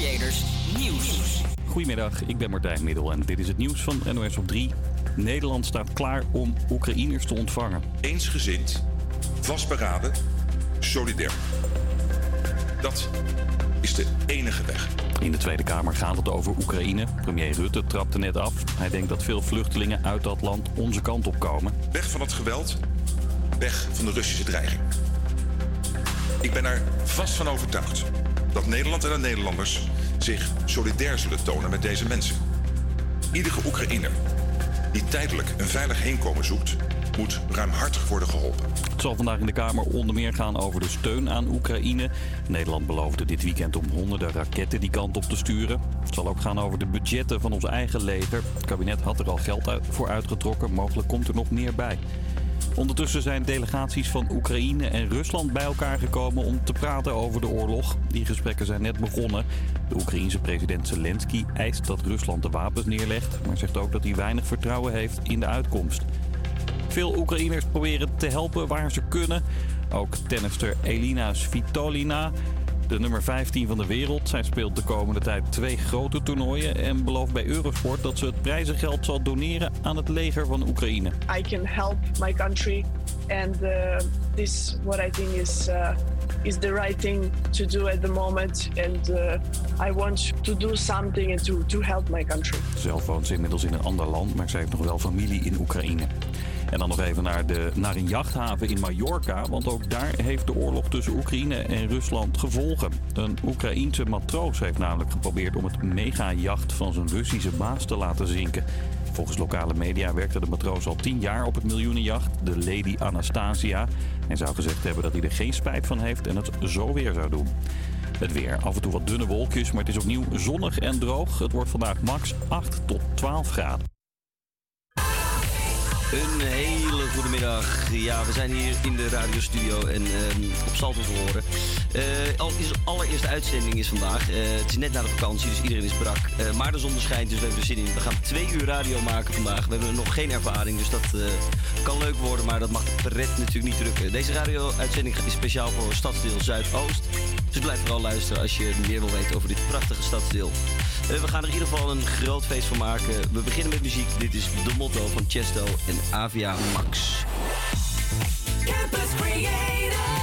Creators Nieuws. Goedemiddag, ik ben Martijn Middel en dit is het nieuws van NOS op 3. Nederland staat klaar om Oekraïners te ontvangen. Eensgezind, vastberaden, solidair. Dat is de enige weg. In de Tweede Kamer gaat het over Oekraïne. Premier Rutte trapte net af. Hij denkt dat veel vluchtelingen uit dat land onze kant op komen. Weg van het geweld, weg van de Russische dreiging. Ik ben er vast van overtuigd dat Nederland en de Nederlanders zich solidair zullen tonen met deze mensen. Iedere Oekraïner die tijdelijk een veilig heenkomen zoekt, moet ruimhartig worden geholpen. Het zal vandaag in de Kamer onder meer gaan over de steun aan Oekraïne. Nederland beloofde dit weekend om honderden raketten die kant op te sturen. Het zal ook gaan over de budgetten van ons eigen leger. Het kabinet had er al geld voor uitgetrokken. Mogelijk komt er nog meer bij. Ondertussen zijn delegaties van Oekraïne en Rusland bij elkaar gekomen om te praten over de oorlog. Die gesprekken zijn net begonnen. De Oekraïense president Zelensky eist dat Rusland de wapens neerlegt, maar zegt ook dat hij weinig vertrouwen heeft in de uitkomst. Veel Oekraïners proberen te helpen waar ze kunnen. Ook tennister Elina Svitolina, de nummer 15 van de wereld. Zij speelt de komende tijd twee grote toernooien en belooft bij Eurosport dat ze het prijzengeld zal doneren aan het leger van Oekraïne. I can help my country and uh, this what I think is uh, is the right thing to do at the moment and uh, I want to do something and to, to help my country. Zelf woont ze inmiddels in een ander land, maar zij heeft nog wel familie in Oekraïne. En dan nog even naar, de, naar een jachthaven in Mallorca. Want ook daar heeft de oorlog tussen Oekraïne en Rusland gevolgen. Een Oekraïense matroos heeft namelijk geprobeerd om het megajacht van zijn Russische baas te laten zinken. Volgens lokale media werkte de matroos al tien jaar op het miljoenenjacht, de Lady Anastasia. En zou gezegd hebben dat hij er geen spijt van heeft en het zo weer zou doen. Het weer, af en toe wat dunne wolkjes, maar het is opnieuw zonnig en droog. Het wordt vandaag max 8 tot 12 graden. Een hele goede middag. Ja, we zijn hier in de radiostudio en ehm, op Salto te horen. Eh, al is allereerste uitzending is vandaag. Eh, het is net na de vakantie, dus iedereen is brak. Eh, maar de zon schijnt, dus we hebben er zin in. We gaan twee uur radio maken vandaag. We hebben nog geen ervaring, dus dat kan leuk worden, maar dat mag de pret natuurlijk niet drukken. Deze radio-uitzending is speciaal voor stadsdeel Zuidoost. Dus blijf vooral luisteren als je meer wil weten over dit prachtige stadsdeel. we gaan er in ieder geval een groot feest van maken. We beginnen met muziek. Dit is de motto van Chesto en Avia Max. Campus Creators,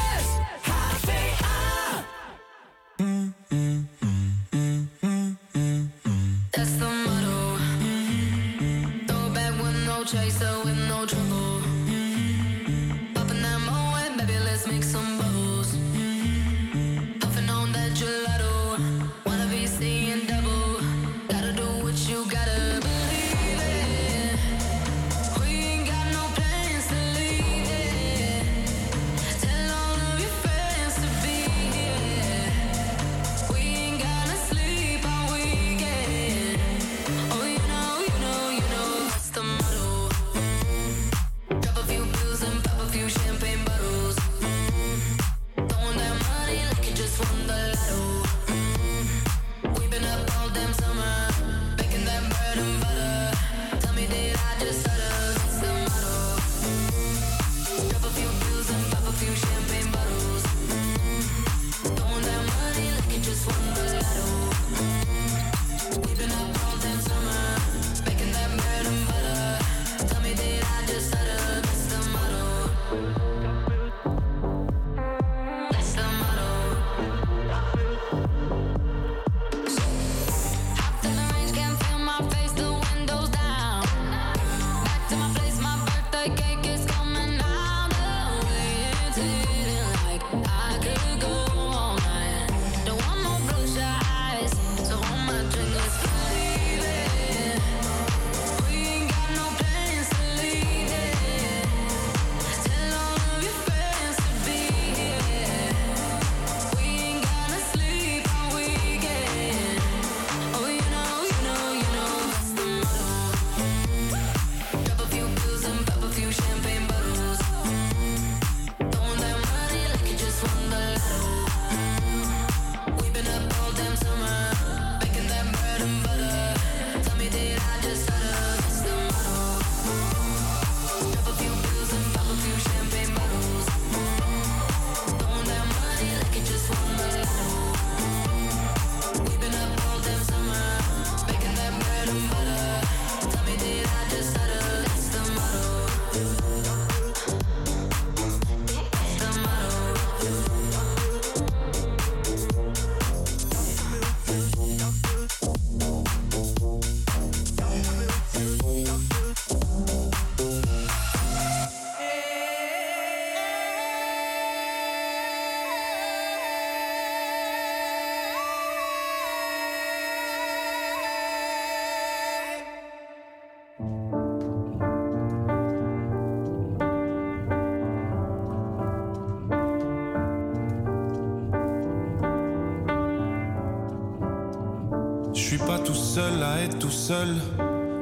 tout seul.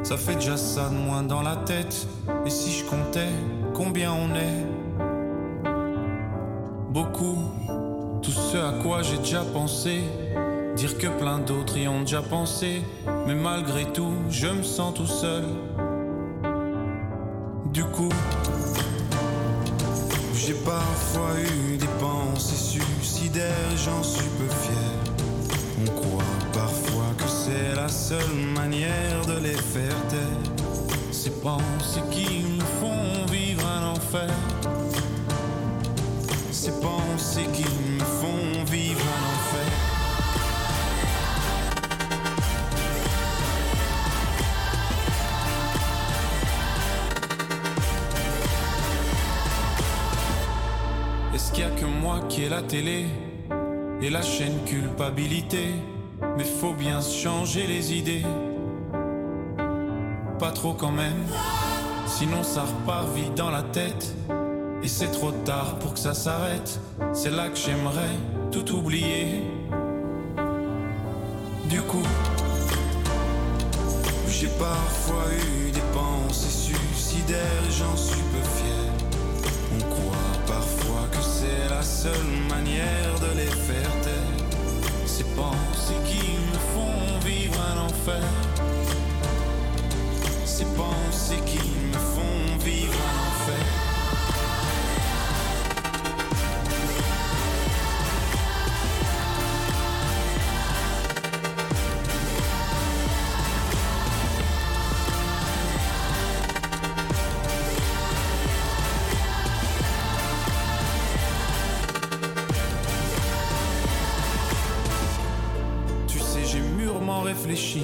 Ça fait déjà ça de moins dans la tête. Et si je comptais combien on est? Beaucoup, tout ce à quoi j'ai déjà pensé. Dire que plein d'autres y ont déjà pensé. Mais malgré tout, je me sens tout seul. Ces pensées qui me font vivre un enfer. Est-ce qu'il y a que moi qui ai la télé et la chaîne culpabilité? Mais faut bien changer les idées. Pas trop quand même, sinon ça repart vite dans la tête. Et c'est trop tard pour que ça s'arrête. C'est là que j'aimerais tout oublier. Du coup, j'ai parfois eu des pensées suicidaires j'en suis peu fier. On croit parfois que c'est la seule manière de les faire taire. Ces pensées qui me font vivre un enfer ces pensées qui me font vivre un enfer. réfléchi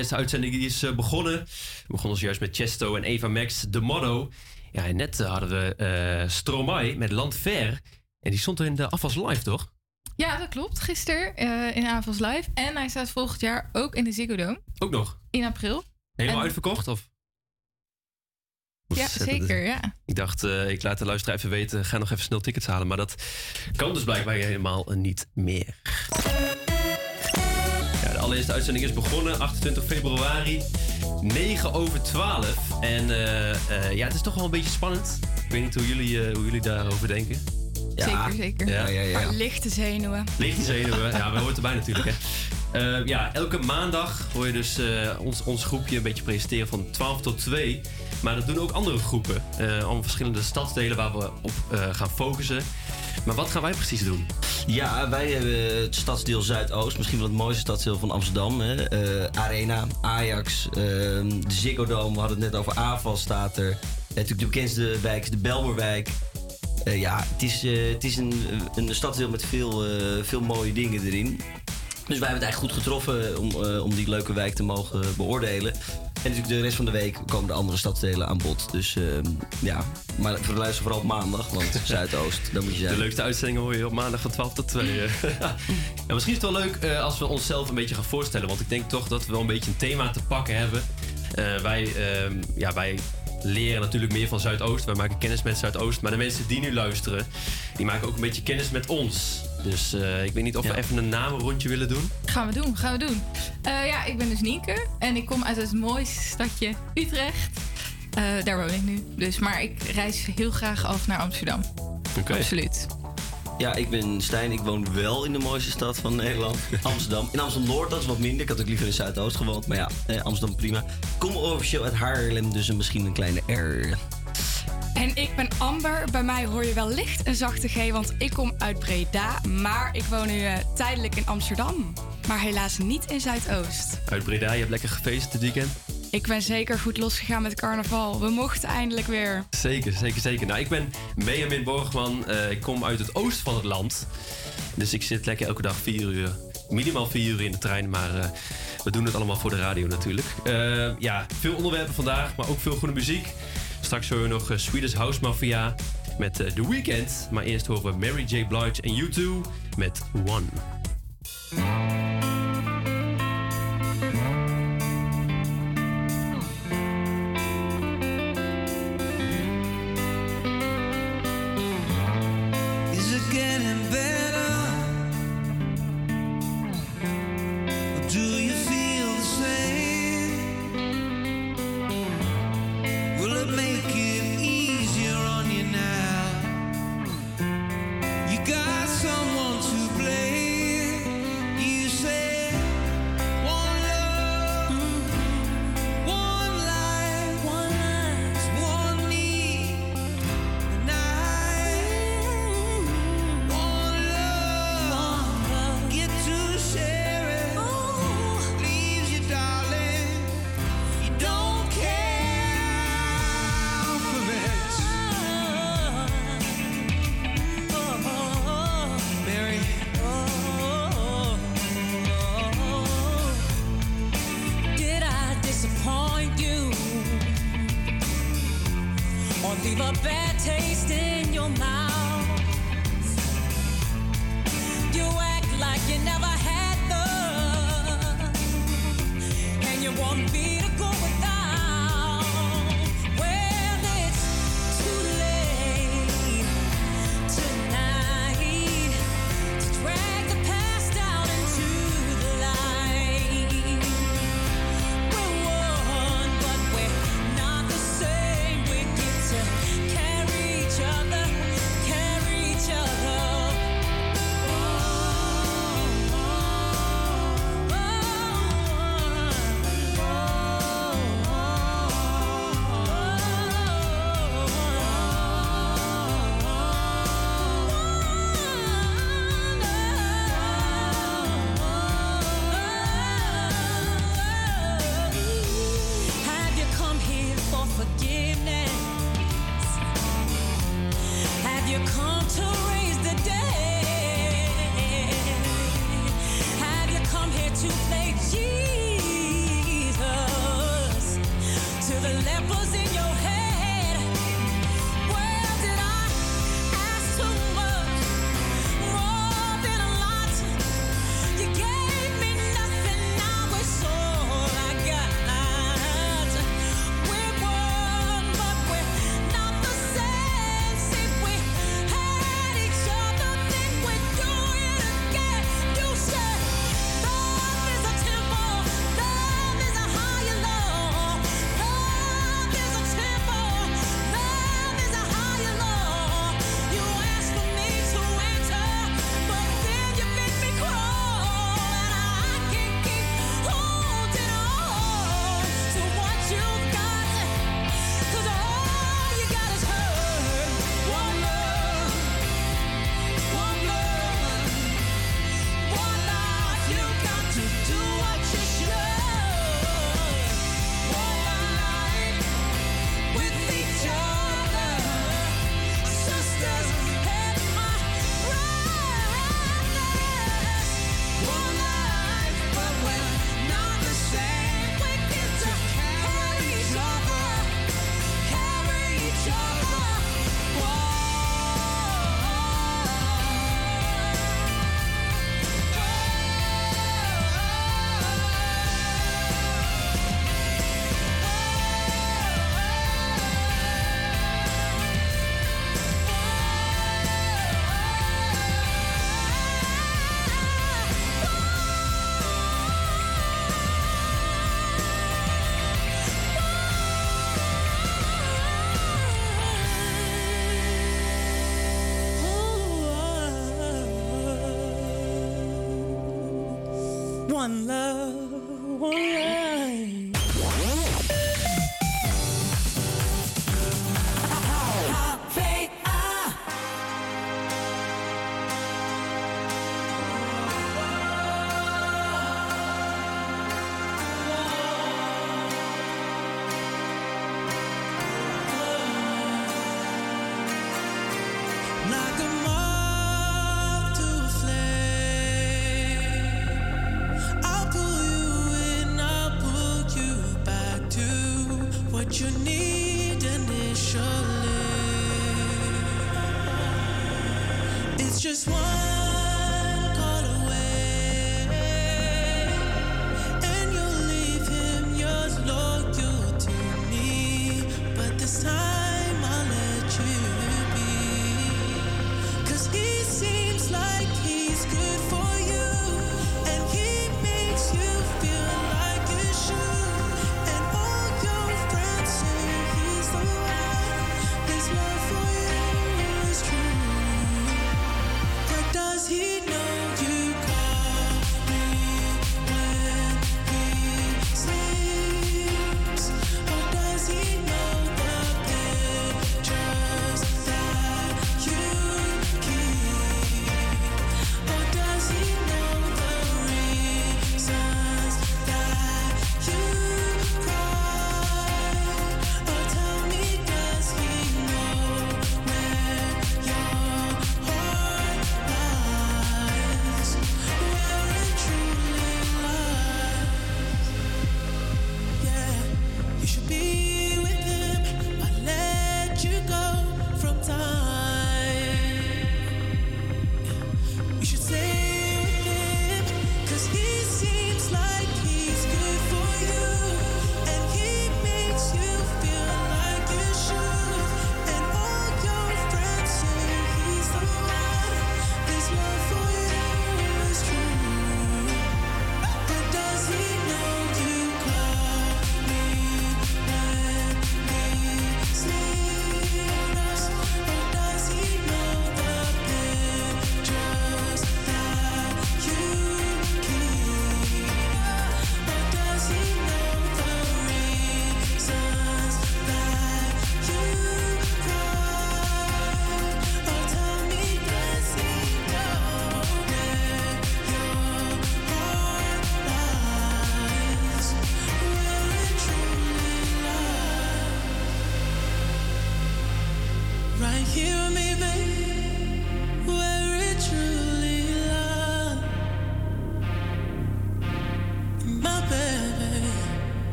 Allereerste uitzending die is eh, begonnen. We begonnen zojuist met Chesto en Eva Max, de motto. Ja, en net eh, hadden we eh Stromae met Landver. En die stond er in de afwas live, toch? Ja, dat klopt. Gisteren eh, in Avals Live. En hij staat volgend jaar ook in de Ziggo Dome Ook nog. in april. Helemaal En- uitverkocht, of? Ja, zeker. Ja. Ik dacht, ik laat de luisteraar even weten. Ga nog even snel tickets halen. Maar dat kan dus blijkbaar helemaal niet meer. Ja, de allereerste uitzending is begonnen. 28 februari. 9 over 12. En eh, eh, ja, het is toch wel een beetje spannend. Ik weet niet hoe jullie, eh, hoe jullie daarover denken. Zeker, zeker. Ja, ja, ja. Lichte zenuwen. Lichte zenuwen, ja, we hoort erbij natuurlijk. Hè. Eh, ja, elke maandag hoor je dus eh, ons, ons groepje een beetje presenteren van 12 tot 2. Maar dat doen ook andere groepen. eh allemaal verschillende stadsdelen waar we op eh, gaan focussen. Maar wat gaan wij precies doen? Ja, wij hebben het stadsdeel Zuidoost, misschien wel het mooiste stadsdeel van Amsterdam. Hè. Eh, Arena, Ajax, ehm, de Ziggo Dome, we hadden het net over AFAL staat er. Eh, natuurlijk de bekendste wijk is de Belmerwijk. Eh, ja, het is, het is een, een stadsdeel met veel, veel mooie dingen erin. Dus wij hebben het eigenlijk goed getroffen om, eh, om die leuke wijk te mogen beoordelen. En natuurlijk de rest van de week komen de andere stadsdelen aan bod. Dus ehm, ja, maar voor de luister vooral op maandag, want Zuidoost, daar moet je zijn. De leukste uitzendingen hoor je op maandag van 12 tot 2. eh. ja, misschien is het wel leuk eh, als we onszelf een beetje gaan voorstellen. Want ik denk toch dat we wel een beetje een thema te pakken hebben. Eh, wij, ehm, ja, wij leren natuurlijk meer van Zuidoost. Wij maken kennis met Zuidoost. Maar de mensen die nu luisteren, die maken ook een beetje kennis met ons. Dus eh, ik weet niet of we even een namenrondje willen doen. Gaan we doen, gaan we doen. Eh, ja, ik ben dus Nienke en ik kom uit het mooiste stadje Utrecht. Eh, daar woon ik nu. Dus, maar ik reis heel graag af naar Amsterdam. Absoluut. Ja, ik ben Stijn. Ik woon wel in de mooiste stad van Nederland. Amsterdam. In Amsterdam-Noord, dat is wat minder. Ik had ook liever in Zuidoost gewoond. Maar ja, eh, Amsterdam prima. Ik Kom officieel uit Haarlem, dus een, misschien een kleine R. En ik ben Amber. Bij mij hoor je wel licht een zachte G, want ik kom uit Breda. Maar ik woon nu eh, tijdelijk in Amsterdam. Maar helaas niet in Zuidoost. Uit Breda, je hebt lekker gefeest dit weekend. Ik ben zeker goed losgegaan met carnaval. We mochten eindelijk weer. Zeker, zeker, zeker. Nou, ik ben Benjamin Borgman. Eh, ik kom uit het oosten van het land. Dus ik zit lekker elke dag vier uur, minimaal vier uur in de trein. Maar eh, we doen het allemaal voor de radio natuurlijk. Ja, veel onderwerpen vandaag, maar ook veel goede muziek. Straks horen we nog eh, Swedish House Mafia met eh, The Weeknd. Maar eerst horen we Mary J. Blige en U2 met One.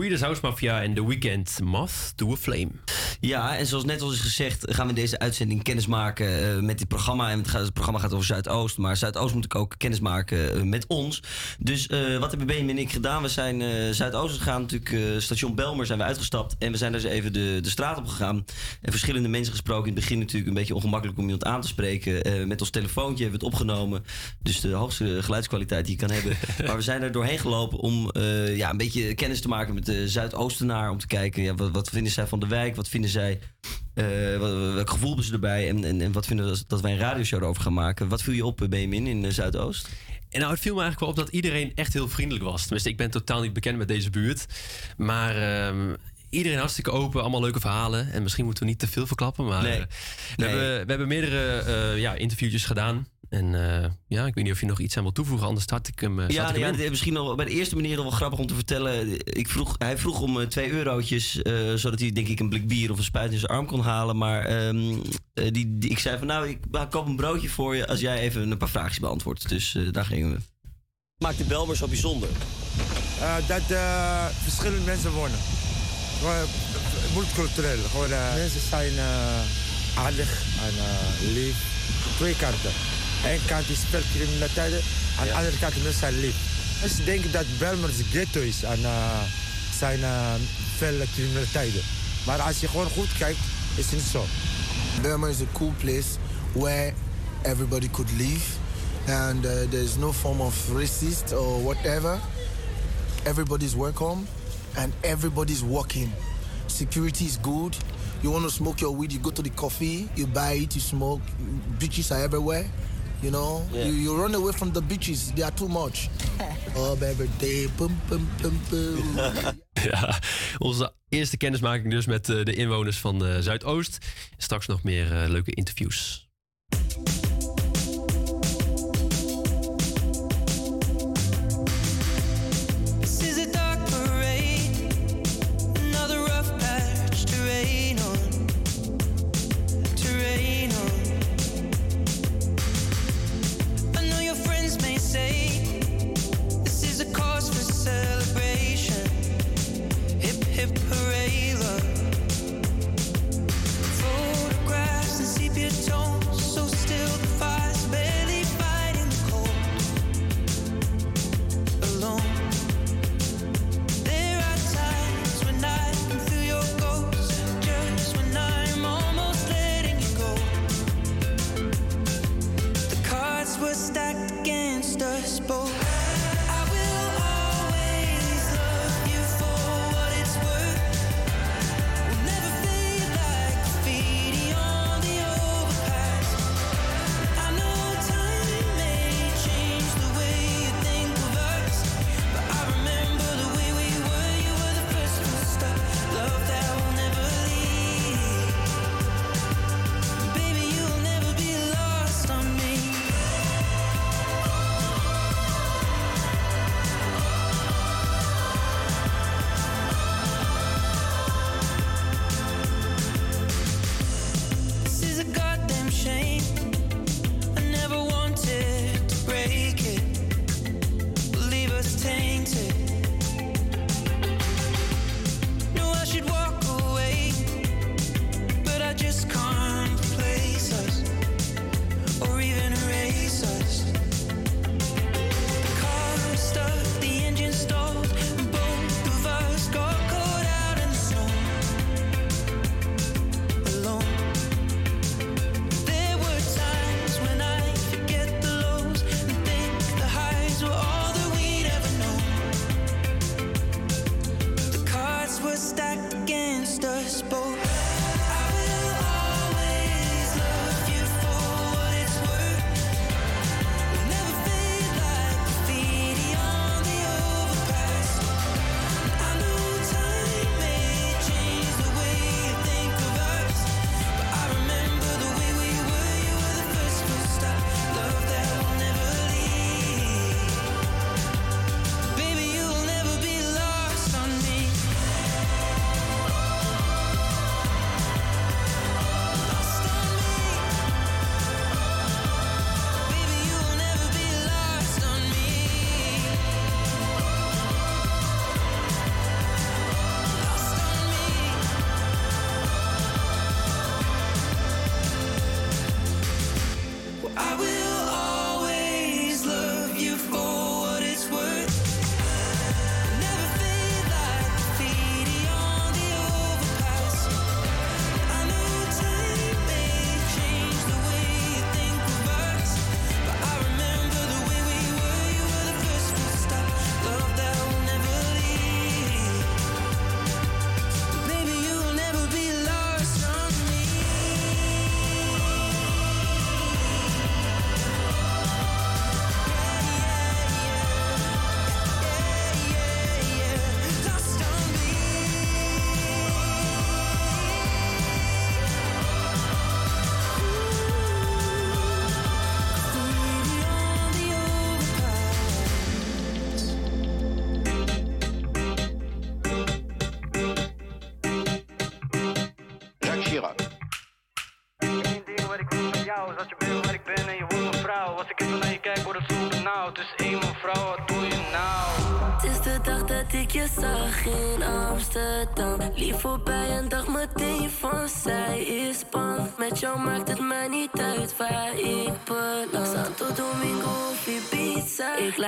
Swedish House Mafia en The Weeknd Moth to a Flame. Ja, en zoals net al is gezegd, gaan we in deze uitzending kennis maken eh, met dit programma. En het, gaat, het programma gaat over Zuidoost. Maar Zuidoost moet ik ook kennis maken eh, met ons. Dus eh, wat hebben Benjamin en ik gedaan? We zijn Zuidoost gegaan, natuurlijk station Belmer zijn we uitgestapt. En we zijn dus even de, de straat op gegaan. En verschillende mensen gesproken. In het begin natuurlijk een beetje ongemakkelijk om iemand aan te spreken. Met ons telefoontje hebben we het opgenomen. Dus de hoogste geluidskwaliteit die je kan hebben. maar we zijn er doorheen gelopen om ja, een beetje kennis te maken met de Zuidoostenaar. Om te kijken, ja, wat, wat vinden zij van de wijk? Wat vinden zij... eh, wat- welk gevoel hebben ze erbij? En, en, en wat vinden we dat wij een radioshow erover gaan maken? Wat viel je op, eh, Benjamin, in eh, Zuidoost? En nou, het viel me eigenlijk wel op dat iedereen echt heel vriendelijk was. Tenminste, ik ben totaal niet bekend met deze buurt. Maar ehm, iedereen hartstikke open, allemaal leuke verhalen. En misschien moeten we niet te veel verklappen. Maar Nee. eh, we, Nee. hebben, we hebben meerdere eh, ja, interviewtjes gedaan. En eh, ja, ik weet niet of je nog iets aan wil toevoegen. Anders start ik hem, eh, Ja, ik hem misschien nog bij de eerste manier nog wel grappig om te vertellen. Ik vroeg, hij vroeg om eh, twee eurotjes, eh, zodat hij denk ik een blik bier of een spuit in zijn arm kon halen. Maar ehm, eh, die, die- ik zei van nou, ik koop een broodje voor je als jij even een paar vraagjes beantwoordt. Dus eh, daar gingen we. Maakt de Belmer zo bijzonder? Eh, dat eh, verschillende mensen wonen. Multicultureel. Gewoon, mensen zijn eh, aardig en lief. Twee kanten. Eén kant is per criminaliteit, aan de andere kant mensen zijn lief. Dus ik denk dat ghetto is aan uh, zijn eh, uh, veel criminaliteiten. Maar als je gewoon goed kijkt, is het zo. Belmer is een cool place where everybody could live. And eh, uh, there is no form of racist or whatever. Everybody's welcome and everybody's working. Security is good. You want to smoke your weed, you go to the coffee, you buy it, you smoke. Bitches are everywhere. You know, you, run away from the beaches. They are too much. oh, baby, day, pum, pum, pum, pum. ja, onze eerste kennismaking dus met eh, de inwoners van eh, Zuidoost. Straks nog meer eh, leuke interviews.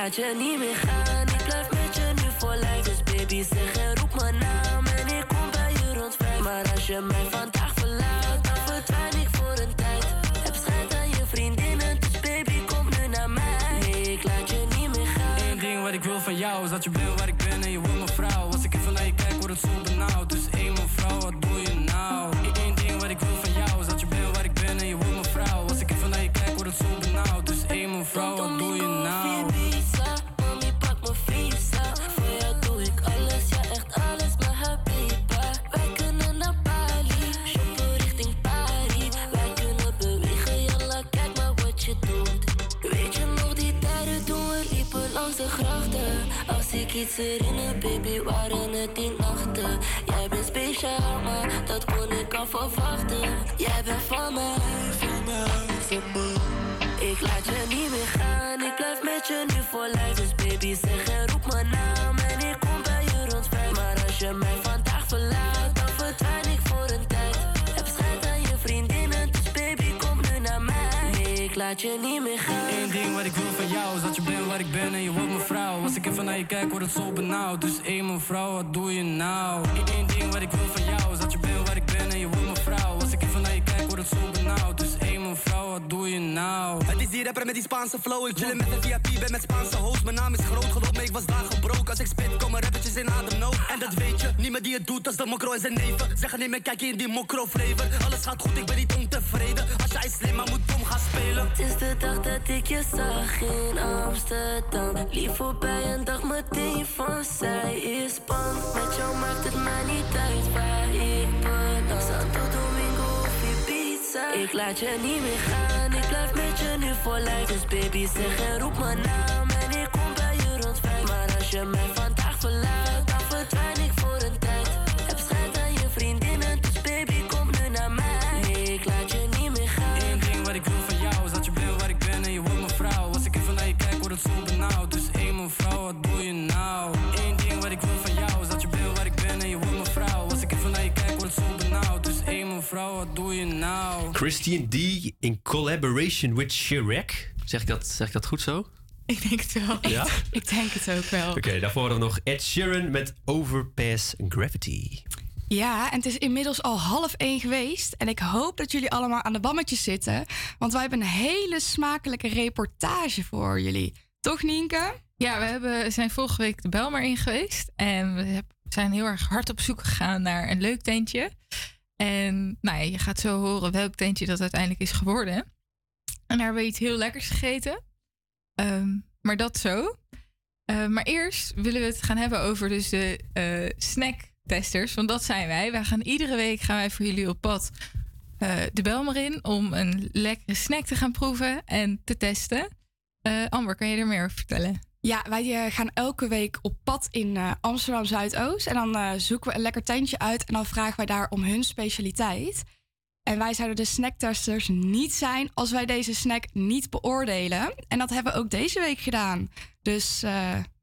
laat je niet meer gaan. Ik blijf met je nu voor lijf. Dus baby, zeg en roep mijn naam. En ik kom bij je rond vijf. Maar als je mij vandaag verlaat, dan verdwijn ik voor een tijd. Heb schijt aan je vriendinnen, dus baby, kom nu naar mij. Nee, ik laat je niet meer gaan. Eén ding wat ik wil van jou is dat je bent waar ik ben en je wordt mijn vrouw. Als ik even naar je kijk, word het zo benauwd. Dus iets herinner, baby, waren het die nachten. Jij bent speciaal, maar dat kon ik al verwachten. Jij bent van mij, van mij, van mij. Ik laat je niet meer gaan, ik blijf met je nu voor lijf. Dus baby, zeg en roep mijn naam en ik kom bij je rond vijf. Maar als je mij vandaag verlaat, dan verdwijn ik Eén ding wat ik wil van jou is dat je bent waar ik ben en je wordt mijn vrouw. Als ik even naar je kijk, word het zo benauwd. Dus één mevrouw, wat doe je nou? Eén ding wat ik wil van jou is dat je bent waar ik ben en je wordt mijn vrouw. Als ik even naar je kijk, word het zo benauwd. Dus wat doe je nou? Het is die rapper met die Spaanse flow. Ik chillen met een VIP, ben met Spaanse host. Mijn naam is groot, geloof me, ik was daar gebroken. Als ik spit, komen rappertjes in ademnood. En dat weet je, niemand die het doet als de mokro en zijn neven. Zeggen niet meer, kijk in die mokro flavor. Alles gaat goed, ik ben niet ontevreden. Als jij slim, maar moet dom gaan spelen. Het is de dag dat ik je zag in Amsterdam. Lief voorbij en dacht meteen van zij is bang. Met jou maakt het mij niet uit waar ik ben. Domingo of Ik laat je niet meer gaan, ik blijf met je nu voor lijf. Dus baby zeg en roep mijn naam en ik kom bij je rond vijf. Maar als je mij vandaag verlaat, dan verdwijn ik voor een tijd. Heb schijt aan je vriendinnen, dus baby kom nu naar mij. Nee, ik laat je niet meer gaan. Eén ding wat ik wil van jou is dat je bent waar ik ben en je wordt mijn vrouw. Als ik even naar je kijk, word het zo benauwd. Dus één mevrouw, wat doe je nou? Eén ding wat ik wil van jou is dat je bent waar ik ben en je wordt mijn vrouw. Als ik even naar je kijk, word het zo benauwd. Dus één mevrouw, wat je nou? Christian D. in collaboration with Chirac. Zeg ik dat, zeg ik dat goed zo? Ik denk het wel. Ja? Ik denk het ook wel. Oké, daarvoor hadden we nog Ed Sheeran met Overpass Gravity. Ja, en het is inmiddels al half één geweest. En ik hoop dat jullie allemaal aan de bammetjes zitten. Want wij hebben een hele smakelijke reportage voor jullie. Toch, Nienke? Ja, we hebben, zijn vorige week de Belmar in geweest. En we zijn heel erg hard op zoek gegaan naar een leuk tentje. En nou ja, je gaat zo horen welk tentje dat uiteindelijk is geworden. En daar hebben we iets heel lekkers gegeten. Ehm, maar dat zo. Eh, maar eerst willen we het gaan hebben over dus de eh snacktesters. Want dat zijn wij. Wij gaan iedere week gaan wij voor jullie op pad eh, de Belmar in om een lekkere snack te gaan proeven en te testen. Eh, Amber, kan je er meer over vertellen? Ja, wij eh, gaan elke week op pad in eh, Amsterdam Zuidoost. En dan eh, zoeken we een lekker tentje uit en dan vragen wij daar om hun specialiteit. En wij zouden de snacktesters niet zijn als wij deze snack niet beoordelen. En dat hebben we ook deze week gedaan. Dus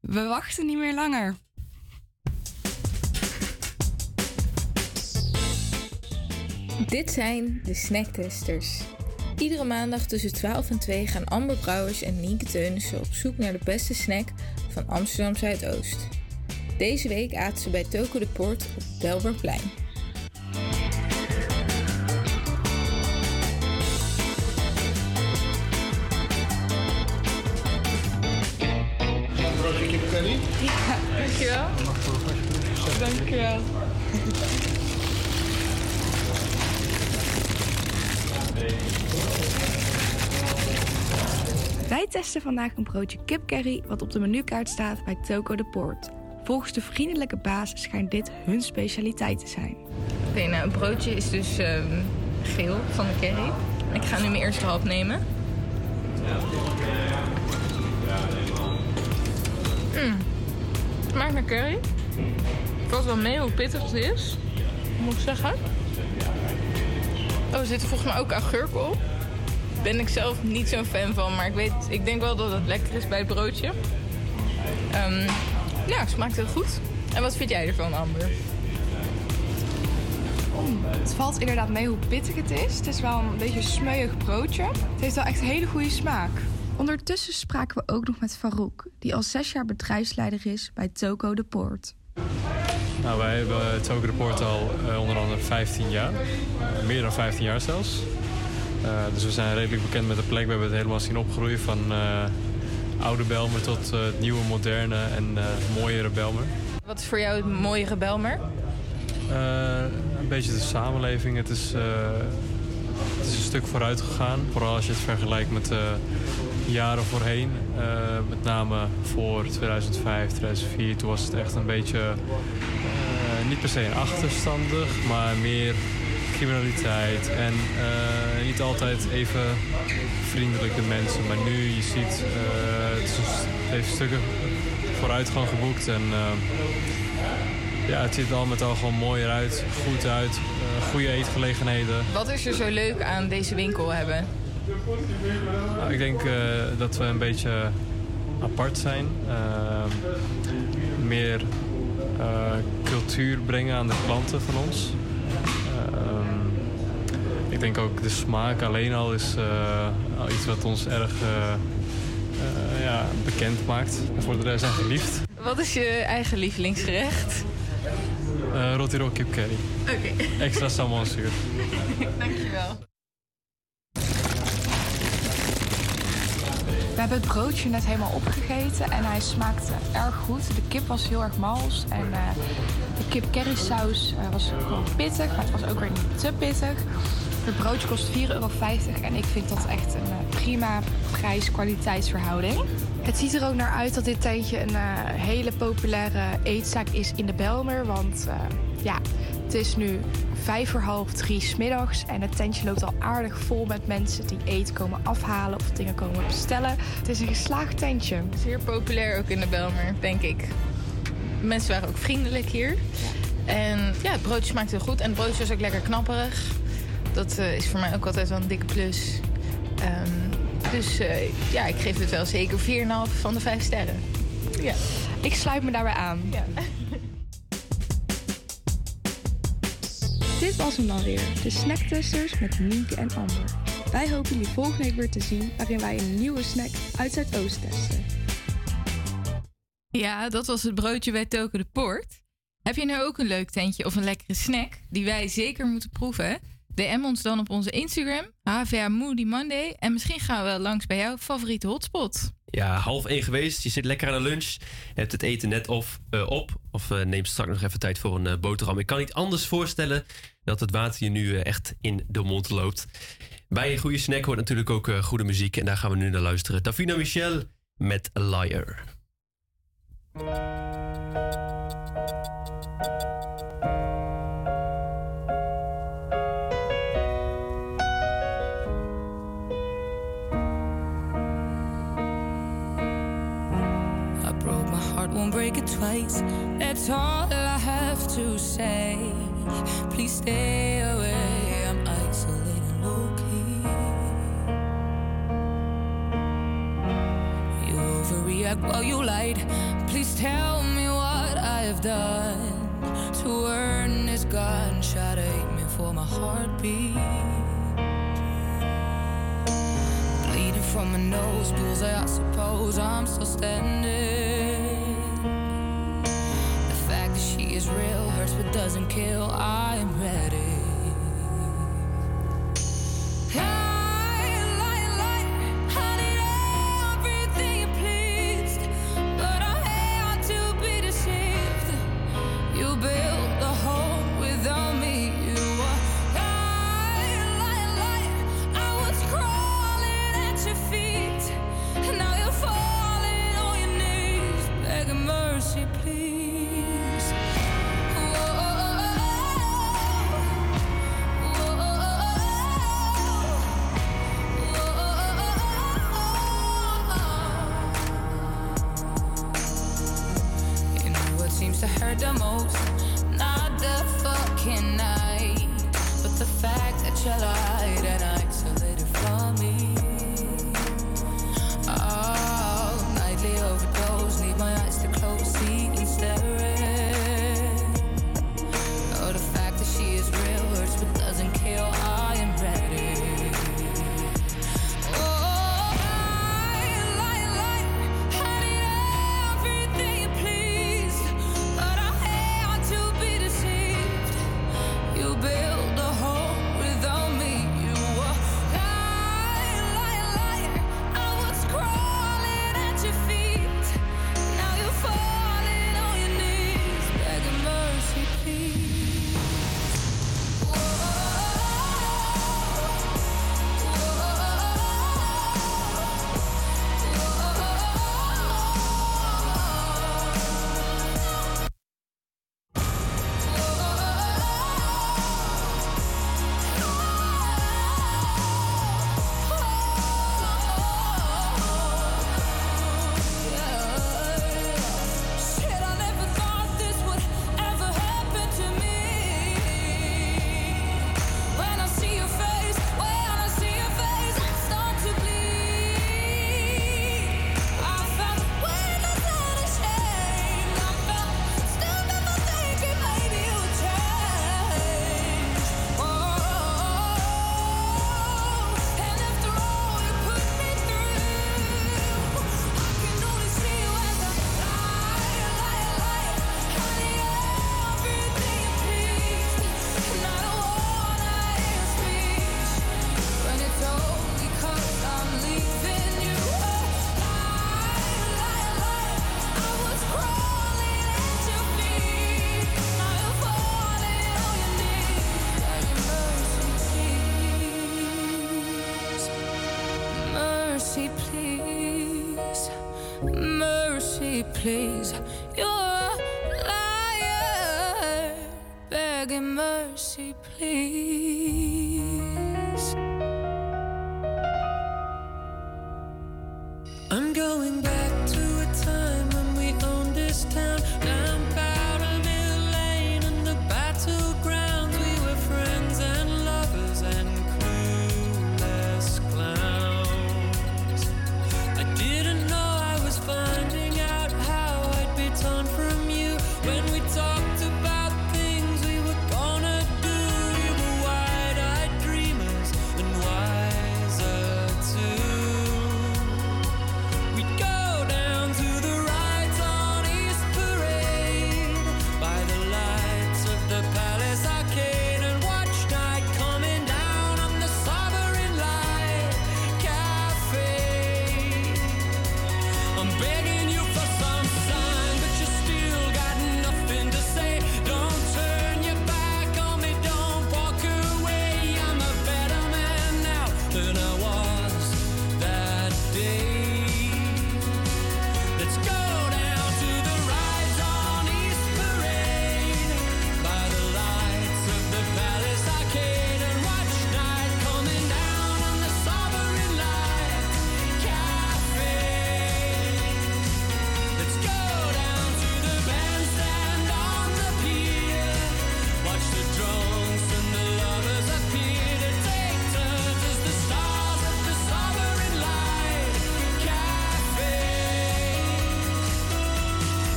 we wachten niet meer langer. Dit zijn de snacktesters. Iedere maandag tussen 12 en 2 gaan Amber Brouwers en Nienke Teunissen op zoek naar de beste snack van Amsterdam Zuidoost. Deze week aten ze bij Toko de Poort op het curry. Ja, dankjewel. Dankjewel. Wij testen vandaag een broodje kipcurry wat op de menukaart staat bij Toko de Poort. Volgens de vriendelijke baas schijnt dit hun specialiteit te zijn. Oké, nou, het broodje is dus ehm, geel van de curry. Ik ga nu mijn eerste hap nemen. Mm. Smaakt naar curry. Het valt wel mee hoe pittig het is, moet ik zeggen. Oh, er zitten volgens mij ook augurken op. Ben ik zelf niet zo'n fan van, maar ik, weet, ik denk wel dat het lekker is bij het broodje. Ehm, ja, het smaakt heel goed. En wat vind jij ervan, Amber? Het valt inderdaad mee hoe pittig het is. Het is wel een beetje een smeuig broodje. Het heeft wel echt een hele goede smaak. Ondertussen spraken we ook nog met Farouk, die al zes jaar bedrijfsleider is bij Toko de Poort. Nou, wij hebben het Token Report al eh, onder andere 15 jaar. Eh, meer dan 15 jaar zelfs. Eh, dus we zijn redelijk bekend met de plek. We hebben het helemaal zien opgroeien van oude Belmer tot het nieuwe, moderne en mooiere Belmer. Wat is voor jou het mooie Belmer? Een beetje de samenleving. Het is, het is een stuk vooruit gegaan. Vooral als je het vergelijkt met jaren voorheen. Eh, met name voor 2005, 2004. Toen was het echt een beetje, eh, niet per se achterstandig, maar meer criminaliteit. En eh, niet altijd even vriendelijk de mensen. Maar nu, je ziet, het, heeft stukken vooruitgang geboekt. En ja, het ziet al met al gewoon mooier uit, goed uit, goede eetgelegenheden. Wat is er zo leuk aan deze winkel hebben? Nou, ik denk eh, dat we een beetje apart zijn. Eh, meer eh, cultuur brengen aan de klanten van ons. Ehm, ik denk ook de smaak alleen al is eh, iets wat ons erg ja, bekend maakt. En voor de rest zijn geliefd. Wat is je eigen lievelingsgerecht? Uh, Rotiro kip curry. Oké. Extra salmonzuur. Dankjewel. We hebben het broodje net helemaal opgegeten en hij smaakte erg goed. De kip was heel erg mals en eh, de kip currysaus eh, was gewoon pittig, maar het was ook weer niet te pittig. Het broodje kost 4,50 euro en ik vind dat echt een eh, prima prijs-kwaliteitsverhouding. Het ziet er ook naar uit dat dit tentje een hele populaire eetzaak is in de Belmer. Want ja, het is nu vijf voor half drie smiddags en het tentje loopt al aardig vol met mensen die eten komen afhalen of dingen komen bestellen. Het is een geslaagd tentje. Zeer populair ook in de Belmer, denk ik. Mensen waren ook vriendelijk hier. En ja, het broodje smaakte heel goed. En het broodje was ook lekker knapperig. Dat eh, is voor mij ook altijd wel een dikke plus. Ehm, dus eh, ja, ik geef het wel zeker 4,5 van de 5 sterren. Ja. Ik sluit me daarbij aan. Ja. Dit was hem dan weer, de Snacktesters met Nienke en Amber. Wij hopen jullie volgende week weer te zien, waarin wij een nieuwe snack uit Zuidoost testen. Ja, dat was het broodje bij Token de Poort. Heb je nou ook een leuk tentje of een lekkere snack die wij zeker moeten proeven? DM ons dan op onze Instagram, HVA Moody Monday. En misschien gaan we langs bij jouw favoriete hotspot. Ja, half één geweest. Je zit lekker aan de lunch. Hebt het eten net of, eh, op. Of uh, neemt straks nog even tijd voor een uh, boterham. Ik kan niet anders voorstellen dat het water je nu echt in de mond loopt. Bij een goede snack hoort natuurlijk ook goede muziek. En daar gaan we nu naar luisteren. Davina Michel met Liar. Twice. That's all I have to say. Please stay away. I'm isolated, low key. You overreact while you lied. Please tell me what I have done to earn this gunshot. Hate me for my heartbeat. Bleeding from my nose, bullseye, I suppose I'm still standing. Real hurts but doesn't kill. I am ready. Please.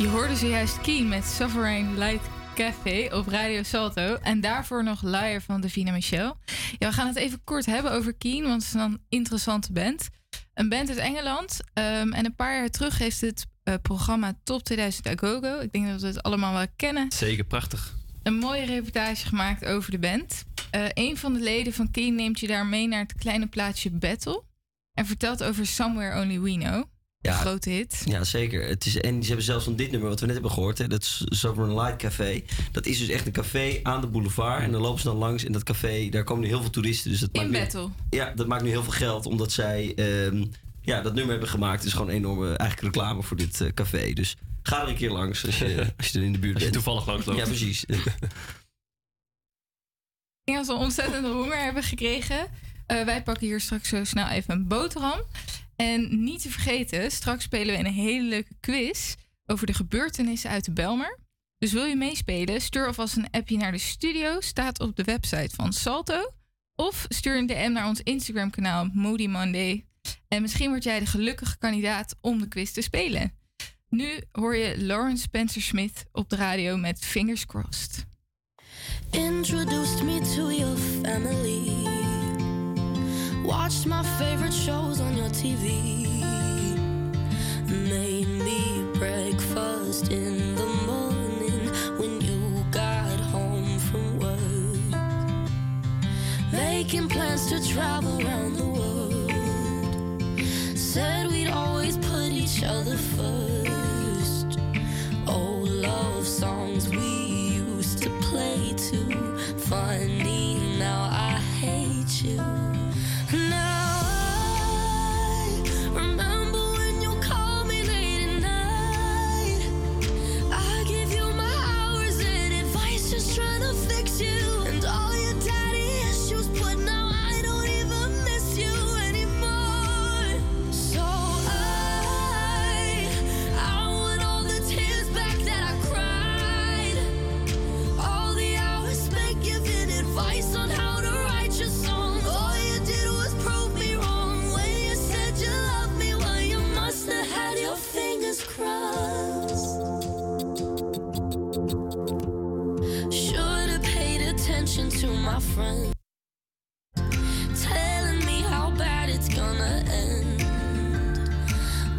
Je hoorde zojuist Keen met Sovereign Light Café op Radio Salto. En daarvoor nog Liar van Davina Michel. Ja, we gaan het even kort hebben over Keen, want het is een interessante band. Een band uit Engeland. ehm, en een paar jaar terug heeft het eh, programma Top 2000 Agogo. Ik denk dat we het allemaal wel kennen. Zeker, prachtig. Een mooie reportage gemaakt over de band. Eh een van de leden van Keen neemt je daar mee naar het kleine plaatsje Battle. En vertelt over Somewhere Only We Know. Ja. Een grote hit. Ja, zeker. Het is, en ze hebben zelfs van dit nummer, wat we net hebben gehoord, hè, dat is Sovereign Light Café. Dat is dus echt een café aan de boulevard. En dan lopen ze dan langs in dat café. Daar komen nu heel veel toeristen. Dus dat In maakt nu- Battle. ja, dat maakt nu heel veel geld, omdat zij ehm, ja, dat nummer hebben gemaakt. Het is gewoon een enorme eigenlijk reclame voor dit eh, café. Dus ga er een keer langs als je, als je er in de buurt Als je bent. toevallig langs loopt. Ja, precies. Ik denk dat we ontzettend honger hebben gekregen. Eh, wij pakken hier straks zo snel even een boterham. En niet te vergeten, straks spelen we een hele leuke quiz over de gebeurtenissen uit de Belmer. Dus wil je meespelen? Stuur alvast een appje naar de studio. Staat op de website van Salto. Of stuur een DM naar ons Instagram kanaal Moody Monday. En misschien word jij de gelukkige kandidaat om de quiz te spelen. Nu hoor je Lawrence Spencer Smith op de radio met Fingers Crossed. Introduced me to your family. Watched my favorite shows on your TV. Made me breakfast in the morning when you got home from work. Making plans to travel around the world. Said we'd always put each other first. telling me how bad it's gonna end.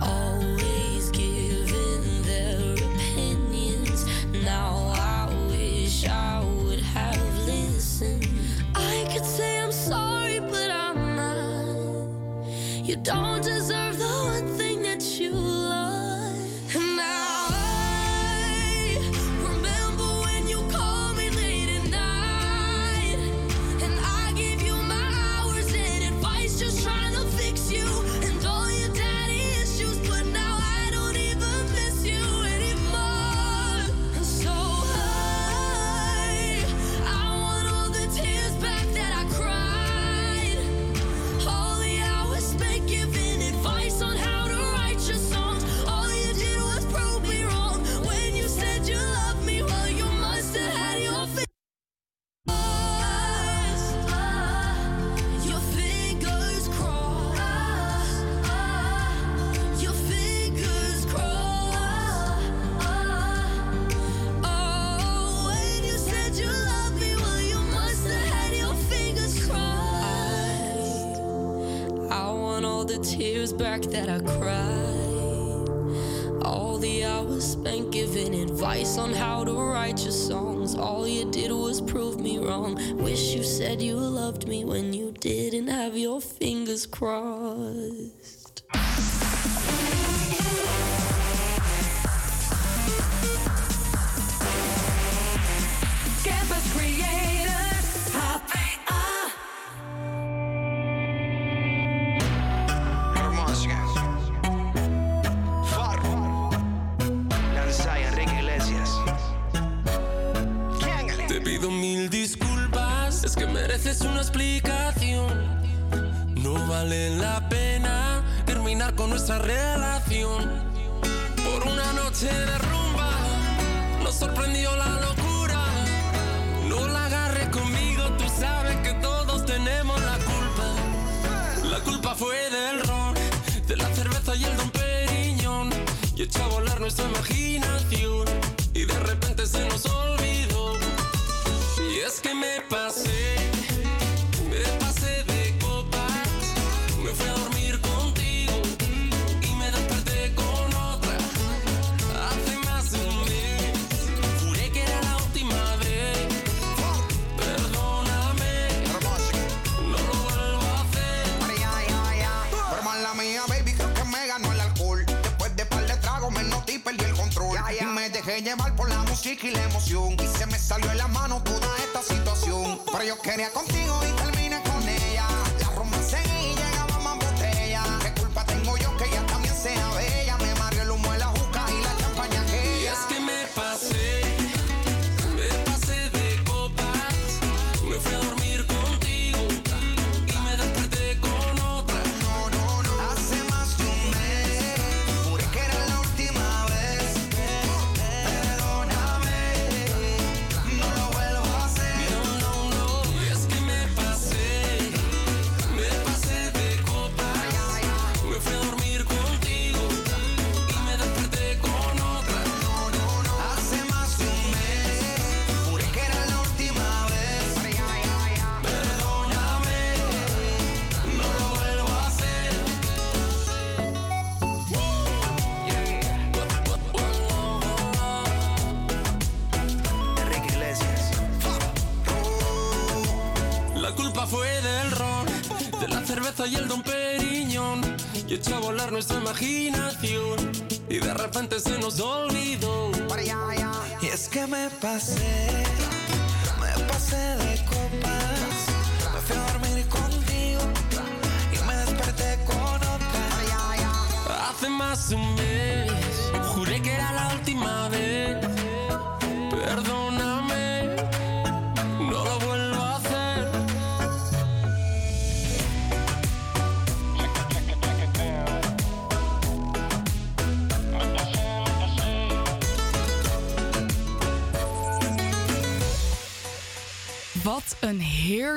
Always giving their opinions. Now I wish I would have listened. I could say I'm sorry, but I'm not. You don't deserve. years back that I cried. All the hours spent giving advice on how to write your songs. All you did was prove me wrong. Wish you said you loved me when you didn't have your fingers crossed.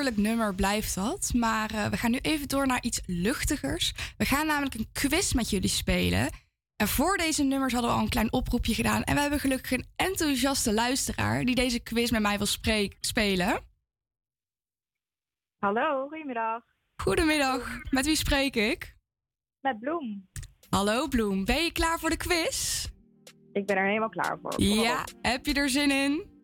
Heerlijk nummer blijft dat. Maar eh, we gaan nu even door naar iets luchtigers. We gaan namelijk een quiz met jullie spelen. En voor deze nummers hadden we al een klein oproepje gedaan. En we hebben gelukkig een enthousiaste luisteraar die deze quiz met mij wil spreek- spelen. Hallo, goedemiddag. Goedemiddag, met wie spreek ik? Met Bloem. Hallo Bloem, ben je klaar voor de quiz? Ik ben er helemaal klaar voor. Ja, heb je er zin in?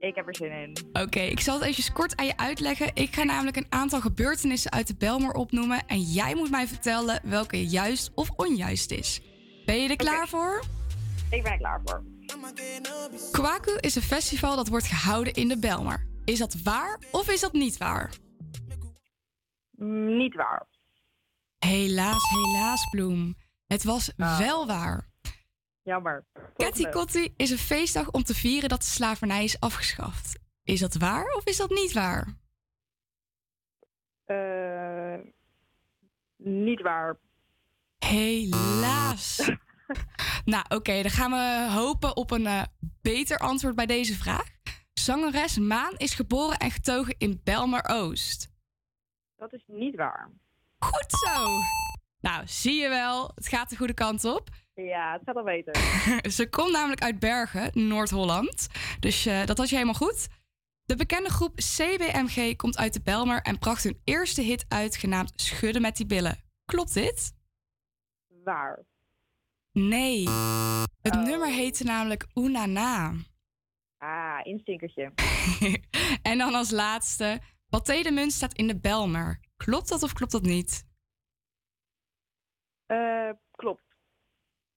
Ik heb er zin in. Oké, ik zal het even kort aan je uitleggen. Ik ga namelijk een aantal gebeurtenissen uit de Belmer opnoemen. En jij moet mij vertellen welke juist of onjuist is. Ben je er klaar voor? Ik ben er klaar voor. Kwaku is een festival dat wordt gehouden in de Belmer. Is dat waar of is dat niet waar? Mm, Niet waar. Helaas, helaas, Bloem. Het was wel waar. Jammer. Ketty Kotti is een feestdag om te vieren dat de slavernij is afgeschaft. Is dat waar of is dat niet waar? Eh, niet waar. Helaas. nou, oké, dan gaan we hopen op een eh, beter antwoord bij deze vraag. Zangeres Maan is geboren en getogen in Belmer Oost. Dat is niet waar. Goed zo. Nou, zie je wel, het gaat de goede kant op. Ja, het gaat al beter. Ze komt namelijk uit Bergen, Noord-Holland. Dus eh, dat had je helemaal goed. De bekende groep CBMG komt uit de Belmer en bracht hun eerste hit uit genaamd Schudden met die billen. Klopt dit? Waar. Nee. Het nummer heette namelijk Oenana. Ah, instinkertje. en dan als laatste, Pathé de Munt staat in de Belmer. Klopt dat of klopt dat niet? Eh.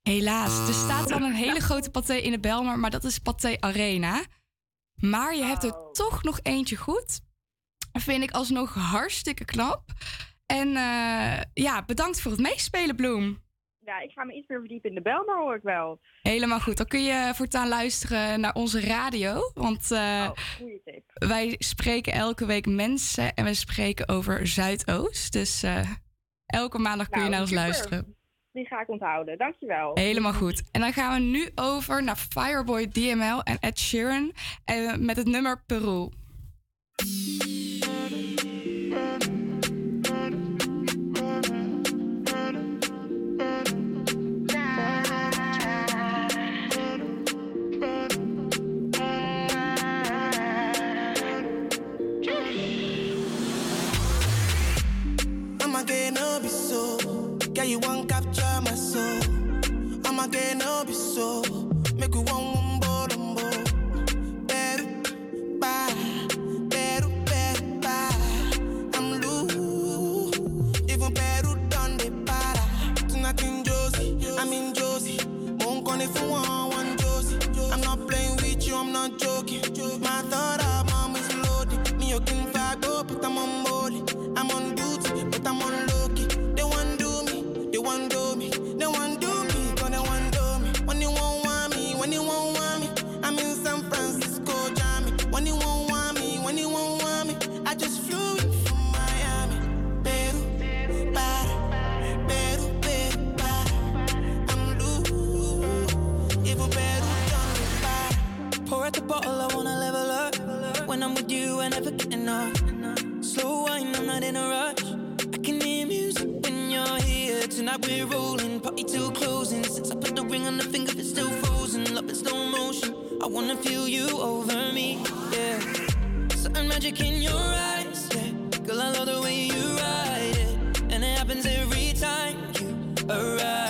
Helaas, er staat dan een hele grote pathé in de Belmer, maar dat is Pathé Arena. Maar je hebt er toch nog eentje goed. Vind ik alsnog hartstikke knap. En eh, ja, bedankt voor het meespelen, Bloem. Ja, ik ga me iets meer verdiepen in de bel, maar hoor ik wel. Helemaal goed. Dan kun je voortaan luisteren naar onze radio. Want eh, Goeie tip. wij spreken elke week mensen en we spreken over Zuidoost. Dus eh, elke maandag kun je Nou, naar ons super. luisteren. Die ga ik onthouden. Dankjewel. Helemaal goed. En dan gaan we nu over naar Fireboy DML en Ed Sheeran eh, met het nummer Peru. You want. I'm again no be so. Bottle, I wanna level up. When I'm with you, I never get enough. Slow wine, I'm not in a rush. I can hear music when you're here. Tonight we're rolling, party till closing. Since I put the ring on the finger, it's still frozen. Love in slow motion. I wanna feel you over me, yeah. Certain magic in your eyes, yeah. Girl, I love the way you ride it, and it happens every time you arrive.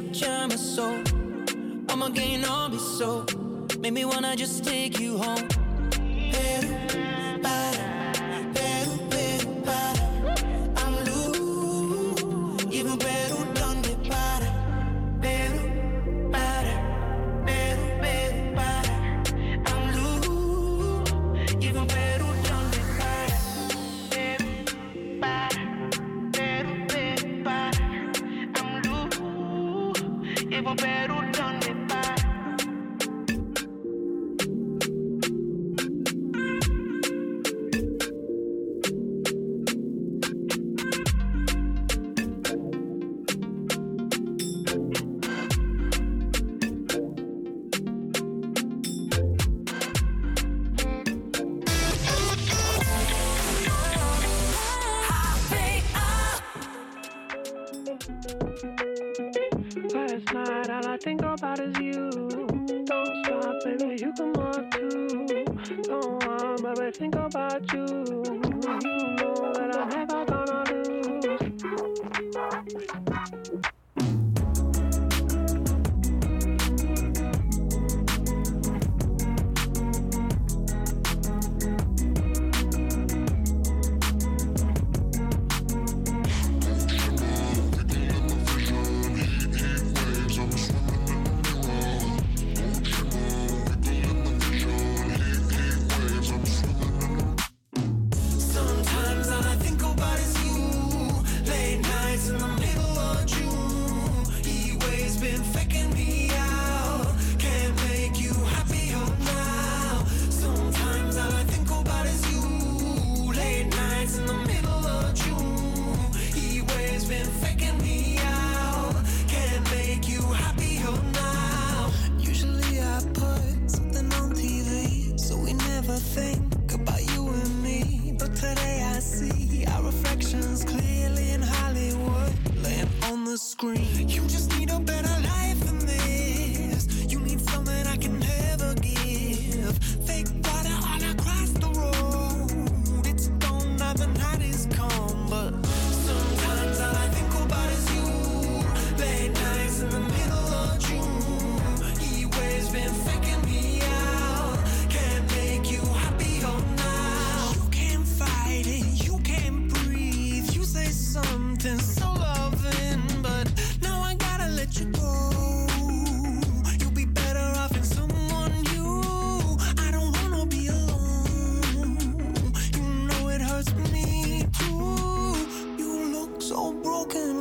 capture my soul. I'ma gain all be so. Make me wanna just take you home.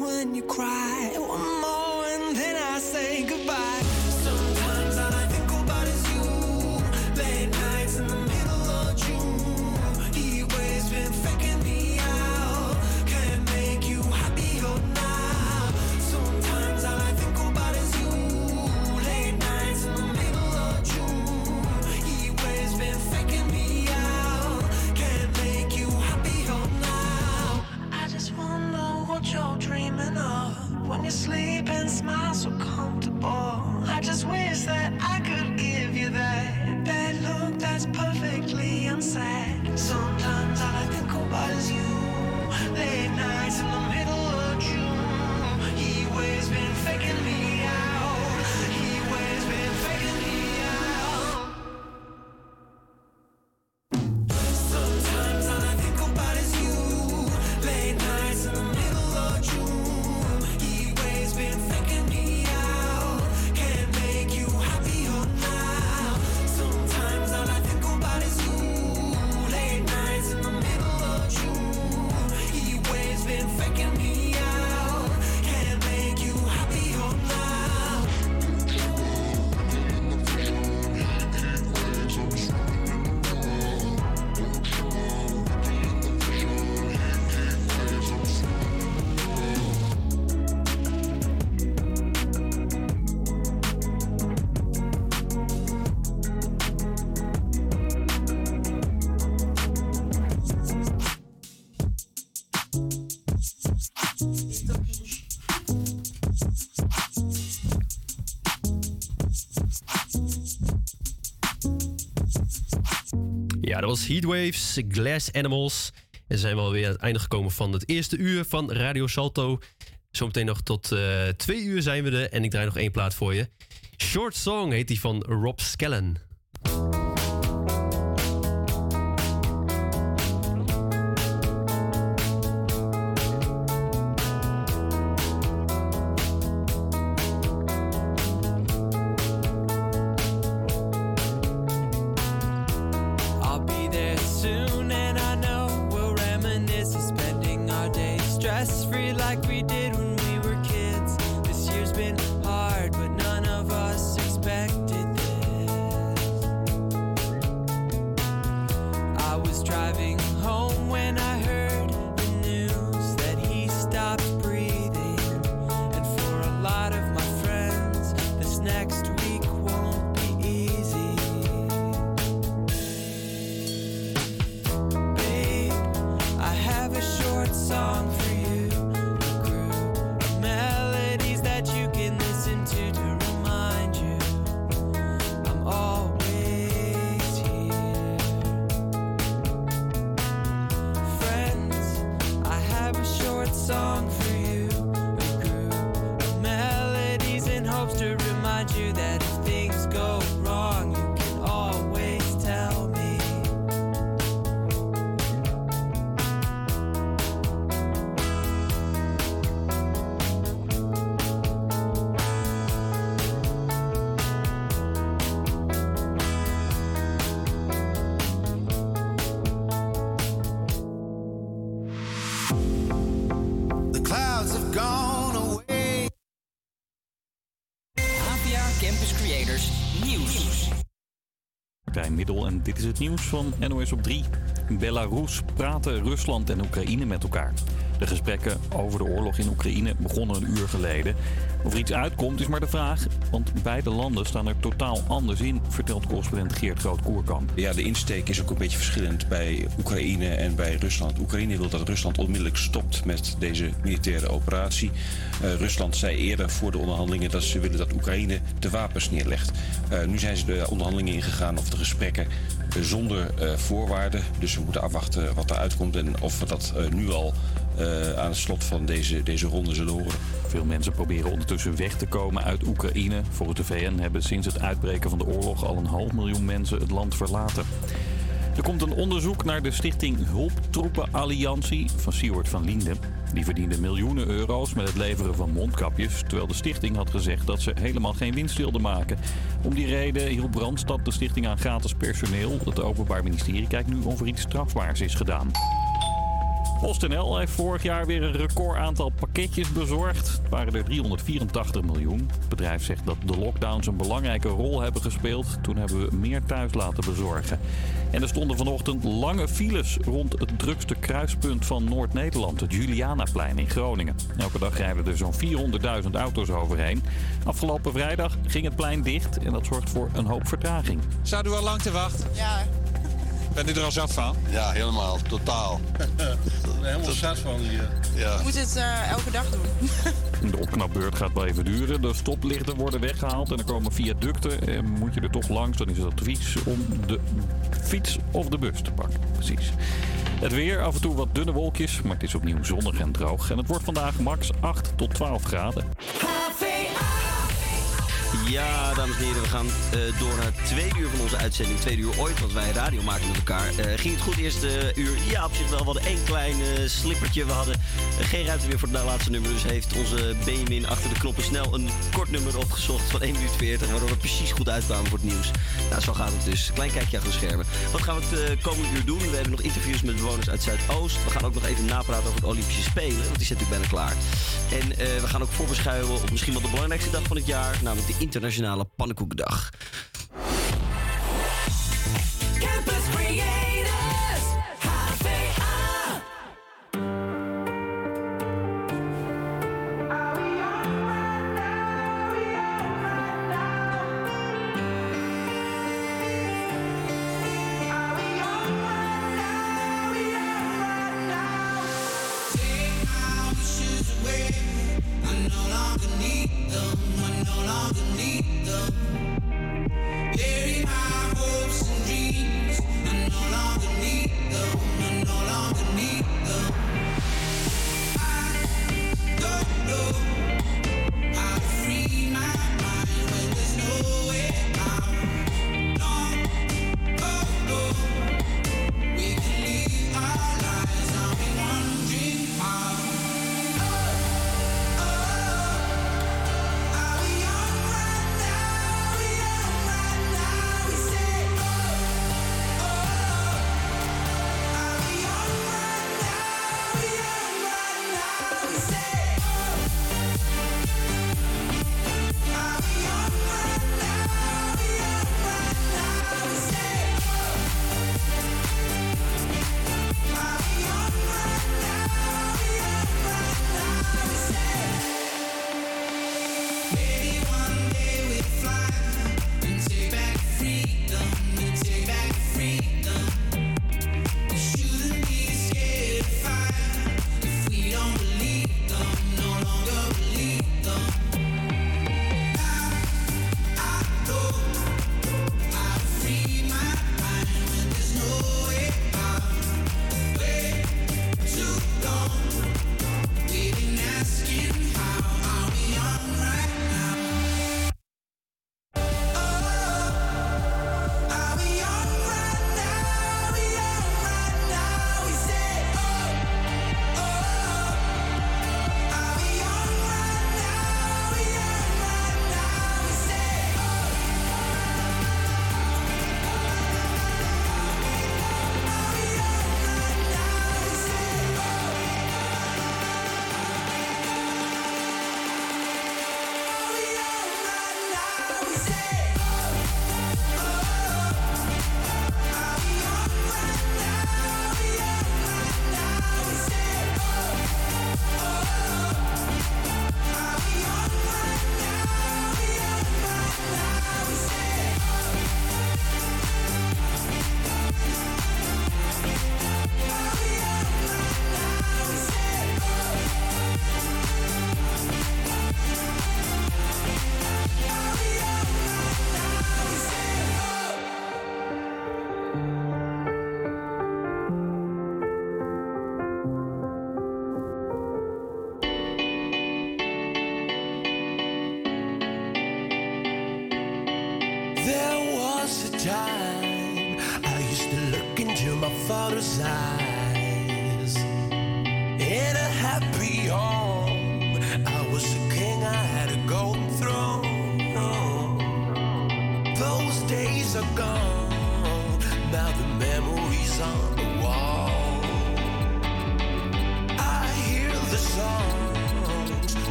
when you cry. You sleep and smile. Heatwaves, Glass Animals. En zijn we alweer aan het einde gekomen van het eerste uur van Radio Salto. Zometeen nog tot eh, twee uur zijn we er. En ik draai nog één plaat voor je. Short Song heet die van Rob Skellen. Nieuws. En dit is het nieuws van NOS op 3. In Belarus praten Rusland en Oekraïne met elkaar. De gesprekken over de oorlog in Oekraïne begonnen een uur geleden. Of er iets uitkomt is maar de vraag, want beide landen staan er totaal anders in, vertelt correspondent Geert Groot-Koerkamp. Ja, de insteek is ook een beetje verschillend bij Oekraïne en bij Rusland. Oekraïne wil dat Rusland onmiddellijk stopt met deze militaire operatie. Eh, Rusland zei eerder voor de onderhandelingen dat ze willen dat Oekraïne de wapens neerlegt. Eh, nu zijn ze de onderhandelingen ingegaan of de gesprekken zonder eh, voorwaarden. Dus we moeten afwachten wat eruit komt en of we dat nu al aan het slot van deze, deze ronde zullen horen. Veel mensen proberen ondertussen weg te komen uit Oekraïne. Volgens de VN hebben sinds het uitbreken van de oorlog al een half miljoen mensen het land verlaten. Er komt een onderzoek naar de stichting Hulptroepen Alliantie van Siewert van Lienden. Die verdiende miljoenen euro's met het leveren van mondkapjes, terwijl de stichting had gezegd dat ze helemaal geen winst wilde maken. Om die reden hield Randstad de stichting aan gratis personeel. Het Openbaar Ministerie kijkt nu of er iets strafbaars is gedaan. PostNL heeft vorig jaar weer een record aantal pakketjes bezorgd. Het waren er 384 miljoen. Het bedrijf zegt dat de lockdowns een belangrijke rol hebben gespeeld. Toen hebben we meer thuis laten bezorgen. En er stonden vanochtend lange files rond het drukste kruispunt van Noord-Nederland, het Julianaplein in Groningen. Elke dag rijden er zo'n 400.000 auto's overheen. Afgelopen vrijdag ging het plein dicht en dat zorgt voor een hoop vertraging. Staat u al lang te wachten? Ja. Bent u er al zat van? Ja, helemaal. Totaal. helemaal zat van hier. Ja. Je moet het eh, elke dag doen. De opknapbeurt gaat wel even duren. De stoplichten worden weggehaald en er komen viaducten. En moet je er toch langs, dan is het advies om de fiets of de bus te pakken. Precies. Het weer, af en toe wat dunne wolkjes, maar het is opnieuw zonnig en droog. En het wordt vandaag max 8 tot 12 graden. Ja, dames en heren, we gaan eh, door naar het tweede uur van onze uitzending. Tweede uur ooit, want wij radio maken met elkaar. Eh, ging het goed eerste uur? Ja, op zich wel. We hadden één klein eh, slippertje. We hadden geen ruimte meer voor het laatste nummer. Dus heeft onze Benjamin achter de knoppen snel een kort nummer opgezocht van 1 minuut 40. Waardoor we precies goed uitkwamen voor het nieuws. Nou, zo gaat het dus. Klein kijkje achter de schermen. Wat gaan we het komende uur doen? We hebben nog interviews met bewoners uit Zuidoost. We gaan ook nog even napraten over het Olympische Spelen. Want die zit natuurlijk bijna klaar. En we gaan ook voorbeschouwen op misschien wel de belangrijkste dag van het jaar. Namelijk de Internationale Pannenkoekdag.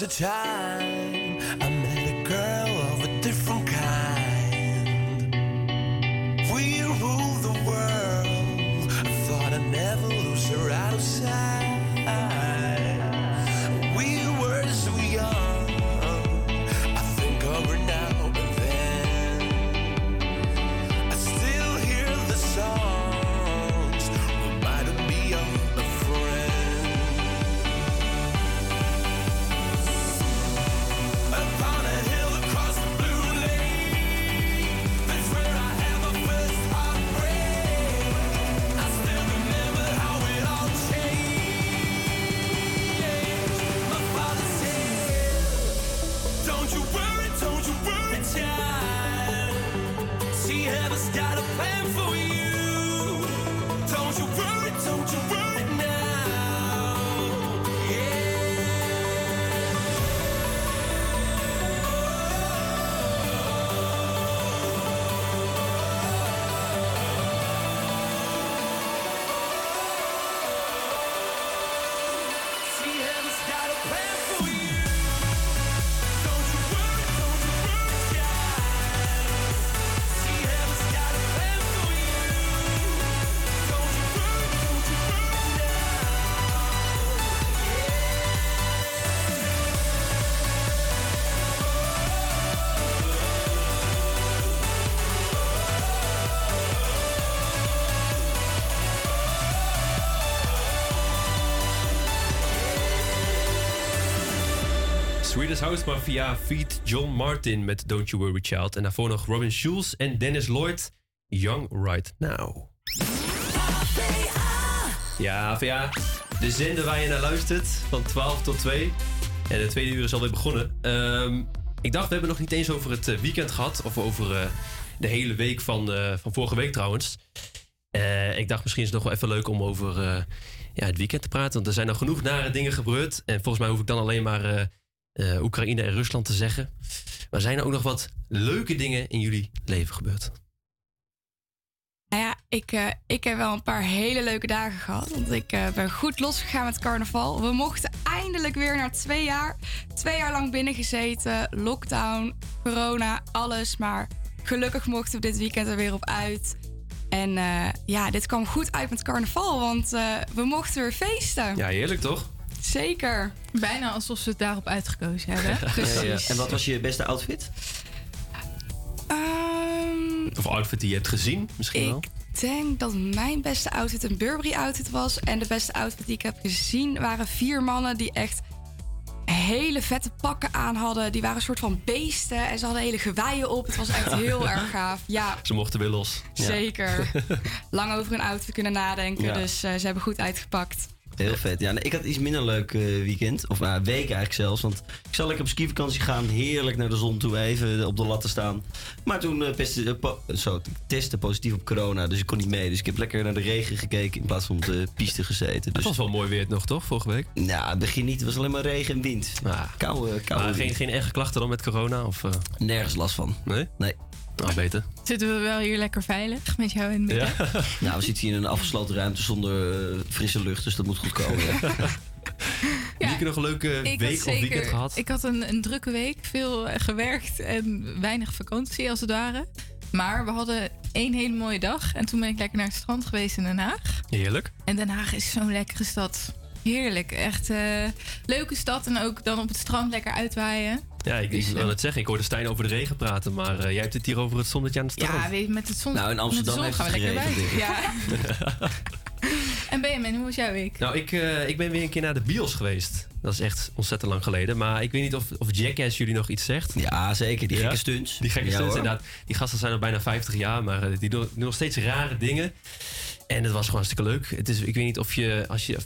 was the time I met a girl of a different kind. We ruled the world. I thought I'd never lose her out of sight. House Mafia feat John Martin met Don't You Worry Child. En daarvoor nog Robin Schulz en Dennis Lloyd, Young Right Now. Ja, VA. De zender waar je naar luistert, van 12 tot 2. En de tweede uur is alweer begonnen. Ehm, ik dacht, we hebben nog niet eens over het eh, weekend gehad. Of over eh, de hele week van, eh, van vorige week trouwens. Ik dacht, misschien is het nog wel even leuk om over ja, het weekend te praten. Want er zijn nog genoeg nare dingen gebeurd. En volgens mij hoef ik dan alleen maar eh, Oekraïne en Rusland te zeggen. Maar zijn er ook nog wat leuke dingen in jullie leven gebeurd? Nou ja, ik, eh, ik heb wel een paar hele leuke dagen gehad. Want ik eh, ben goed losgegaan met carnaval. We mochten eindelijk weer na twee jaar. Twee jaar lang binnengezeten. Lockdown, corona, alles. Maar gelukkig mochten we dit weekend er weer op uit. En eh, ja, dit kwam goed uit met carnaval. Want eh, we mochten weer feesten. Ja, heerlijk toch? Zeker. Bijna alsof ze het daarop uitgekozen hebben. En wat was je beste outfit? Ehm, Of outfit die je hebt gezien, misschien wel? Ik denk dat mijn beste outfit een Burberry outfit was. En de beste outfit die ik heb gezien waren vier mannen die echt hele vette pakken aan hadden. Die waren een soort van beesten en ze hadden hele geweien op. Het was echt heel erg gaaf. Ja, Ze mochten weer los. zeker. Lang over een outfit kunnen nadenken. Ja. Dus eh, ze hebben goed uitgepakt. Heel vet. Ja, ik had iets minder leuk eh, weekend. Of nou, week eigenlijk zelfs. Want ik zou lekker op skivakantie gaan. Heerlijk naar de zon toe. Even op de lat te staan. Maar toen pestte, po- zo, testte positief op corona. Dus ik kon niet mee. Dus ik heb lekker naar de regen gekeken. In plaats van op de piste gezeten. Het Dus, was wel mooi weer nog, toch? Vorige week? nou, het begin niet. Het was alleen maar regen en wind. Koude, koude Maar geen, wind. geen erge klachten dan met corona? Of? Nergens last van. Nee? Nee. Nou, beter. Zitten we wel hier lekker veilig met jou in het midden? Nou, we zitten hier in een afgesloten ruimte zonder eh, frisse lucht. Dus dat moet goed komen. ja. Heb je nog een leuke week of zeker, weekend gehad? Ik had een, een drukke week, veel eh, gewerkt en weinig vakantie als het ware. Maar we hadden één hele mooie dag en toen ben ik lekker naar het strand geweest in Den Haag. Heerlijk. En Den Haag is zo'n lekkere stad. Heerlijk, echt eh, leuke stad en ook dan op het strand lekker uitwaaien. Ja, ik, ik wil het zeggen. Ik hoorde Stijn over de regen praten. Maar eh, jij hebt het hier over het zonnetje aan het strand. Ja, weet je, met het zon. Nou, in Amsterdam met de zon heeft gaan we het lekker bij. Ja. en Benjamin, hoe was jouw week? Nou, ik, eh, ik ben weer een keer naar de bios geweest. Dat is echt ontzettend lang geleden. Maar ik weet niet of, of Jackass jullie nog iets zegt. Ja, zeker. Die Ja? gekke stunts. Die gekke Ja, stunts, hoor. inderdaad. Die gasten zijn al bijna 50 jaar, maar eh, die doen nog steeds rare dingen. En het was gewoon hartstikke leuk. Het is, ik weet niet of je, als je,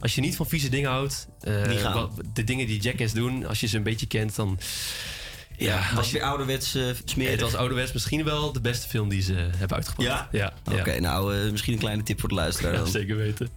als je niet van vieze dingen houdt, eh, wat- de dingen die Jackass doen, als je ze een beetje kent, dan. Ja, was je weer ouderwets uh, smerig? Het was ouderwets misschien wel de beste film die ze hebben uitgebracht. Ja? Ja. Oké, nou, eh, misschien een kleine tip voor de luisteraar dan. zeker weten.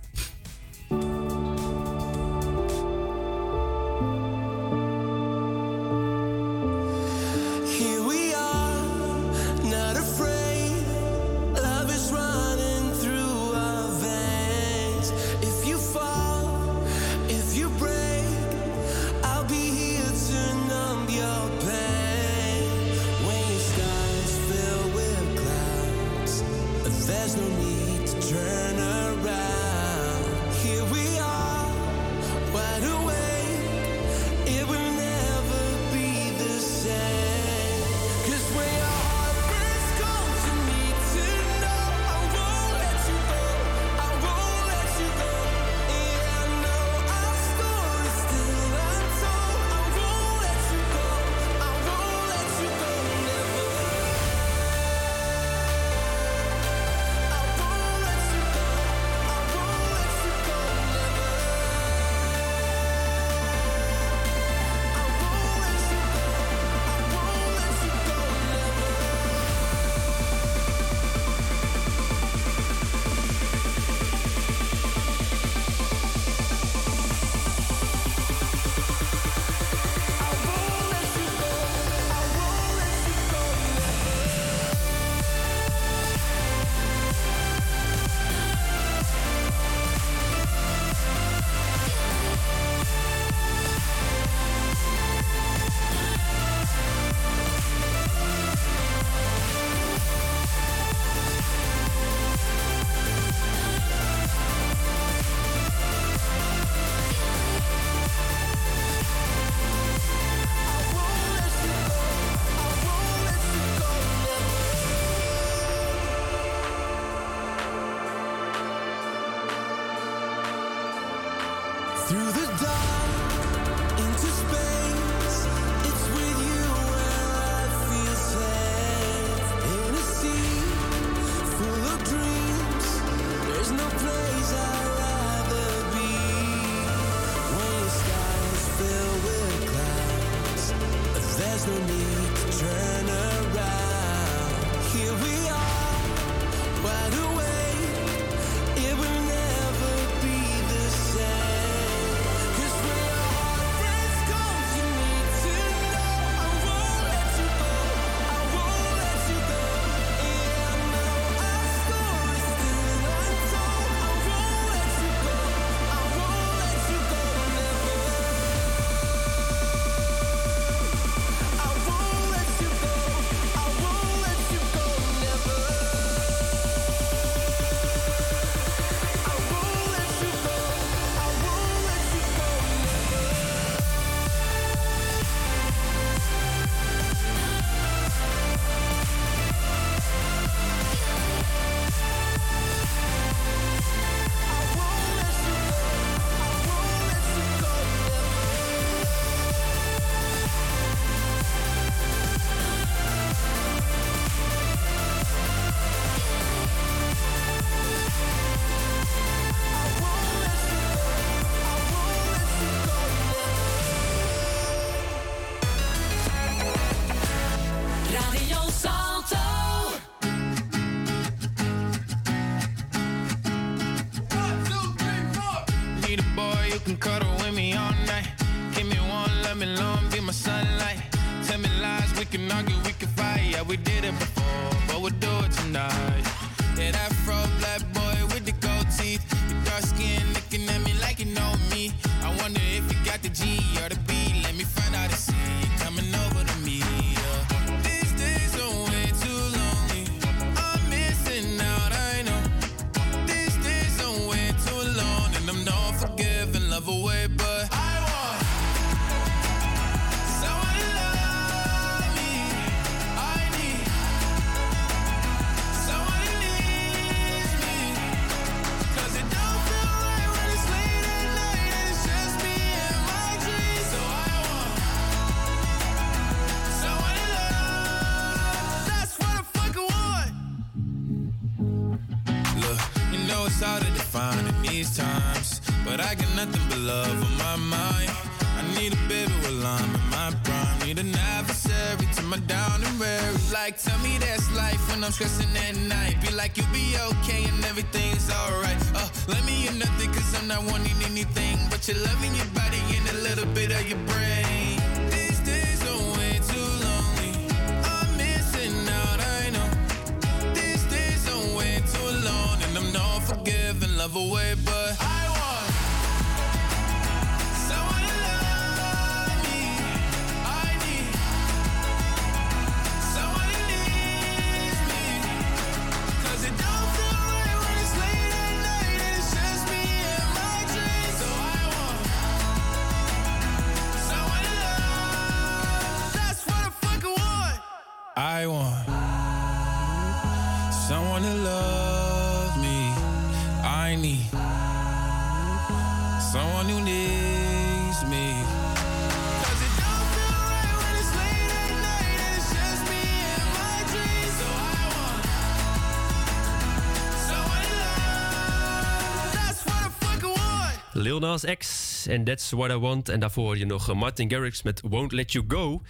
Nas X en That's What I Want. En daarvoor hoor je nog eh, Martin Garrix met Won't Let You Go.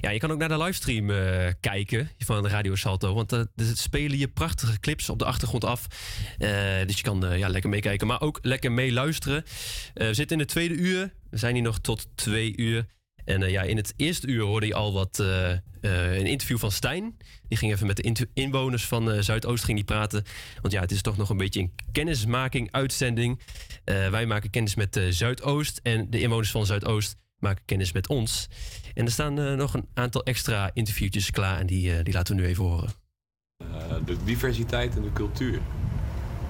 Ja, je kan ook naar de livestream eh, kijken van Radio Salto. Want er spelen je prachtige clips op de achtergrond af. Eh, dus je kan ja, lekker meekijken, maar ook lekker meeluisteren. We zitten in het tweede uur. We zijn hier nog tot twee uur. En eh, ja, in het eerste uur hoorde je al wat eh, eh, een interview van Stijn. Die ging even met de inwoners van Zuidoost ging die praten. Want ja, het is toch nog een beetje een kennismaking, uitzending. Wij maken kennis met Zuidoost. En de inwoners van Zuidoost maken kennis met ons. En er staan nog een aantal extra interviewtjes klaar. En die, die laten we nu even horen. De diversiteit en de cultuur.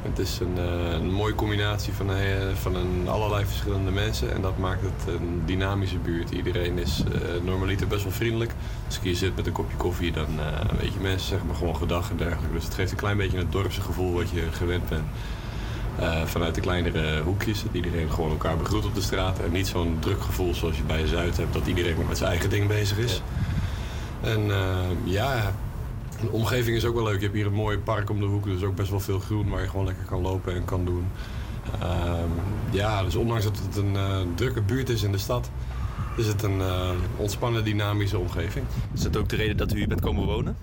Het is een, eh, een mooie combinatie van, eh, van een, allerlei verschillende mensen en dat maakt het een dynamische buurt. Iedereen is eh, normaliter best wel vriendelijk. Als ik hier zit met een kopje koffie, dan weet je mensen zeggen me gewoon gedag en dergelijke. Dus het geeft een klein beetje het dorpse gevoel wat je gewend bent. Vanuit de kleinere hoekjes, dat iedereen gewoon elkaar begroet op de straat. En niet zo'n druk gevoel zoals je bij Zuid hebt, dat iedereen maar met zijn eigen ding bezig is. En ja, de omgeving is ook wel leuk. Je hebt hier een mooi park om de hoek, dus ook best wel veel groen waar je gewoon lekker kan lopen en kan doen. Ehm, ja, dus ondanks dat het een eh, drukke buurt is in de stad, is het een eh, ontspannen, dynamische omgeving. Is dat ook de reden dat u hier bent komen wonen?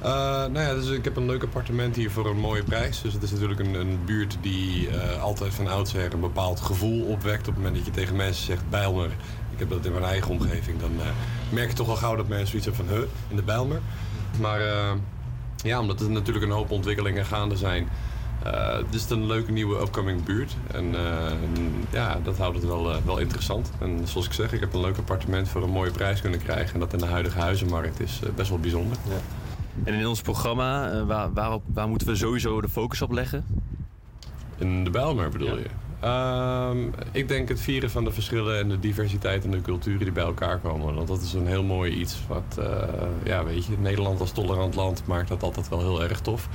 Eh, nou ja, dus ik heb een leuk appartement hier voor een mooie prijs. Dus het is natuurlijk een, een buurt die altijd van oudsher een bepaald gevoel opwekt. Op het moment dat je tegen mensen zegt Bijlmer, ik heb dat in mijn eigen omgeving, dan merk je toch al gauw dat mensen zoiets hebben van, huh, in de Bijlmer. Maar eh, ja, omdat er natuurlijk een hoop ontwikkelingen gaande zijn, eh, het is een leuke nieuwe upcoming buurt. En eh, ja, dat houdt het wel, wel interessant. En zoals ik zeg, ik heb een leuk appartement voor een mooie prijs kunnen krijgen. En dat in de huidige huizenmarkt is best wel bijzonder. En in ons programma, waar, waarop, waar moeten we sowieso de focus op leggen? In de Bijlmer bedoel je? Ehm, ik denk het vieren van de verschillen en de diversiteit en de culturen die bij elkaar komen. Want dat is een heel mooi iets. Wat, eh, ja, weet je, Nederland als tolerant land maakt dat altijd wel heel erg tof.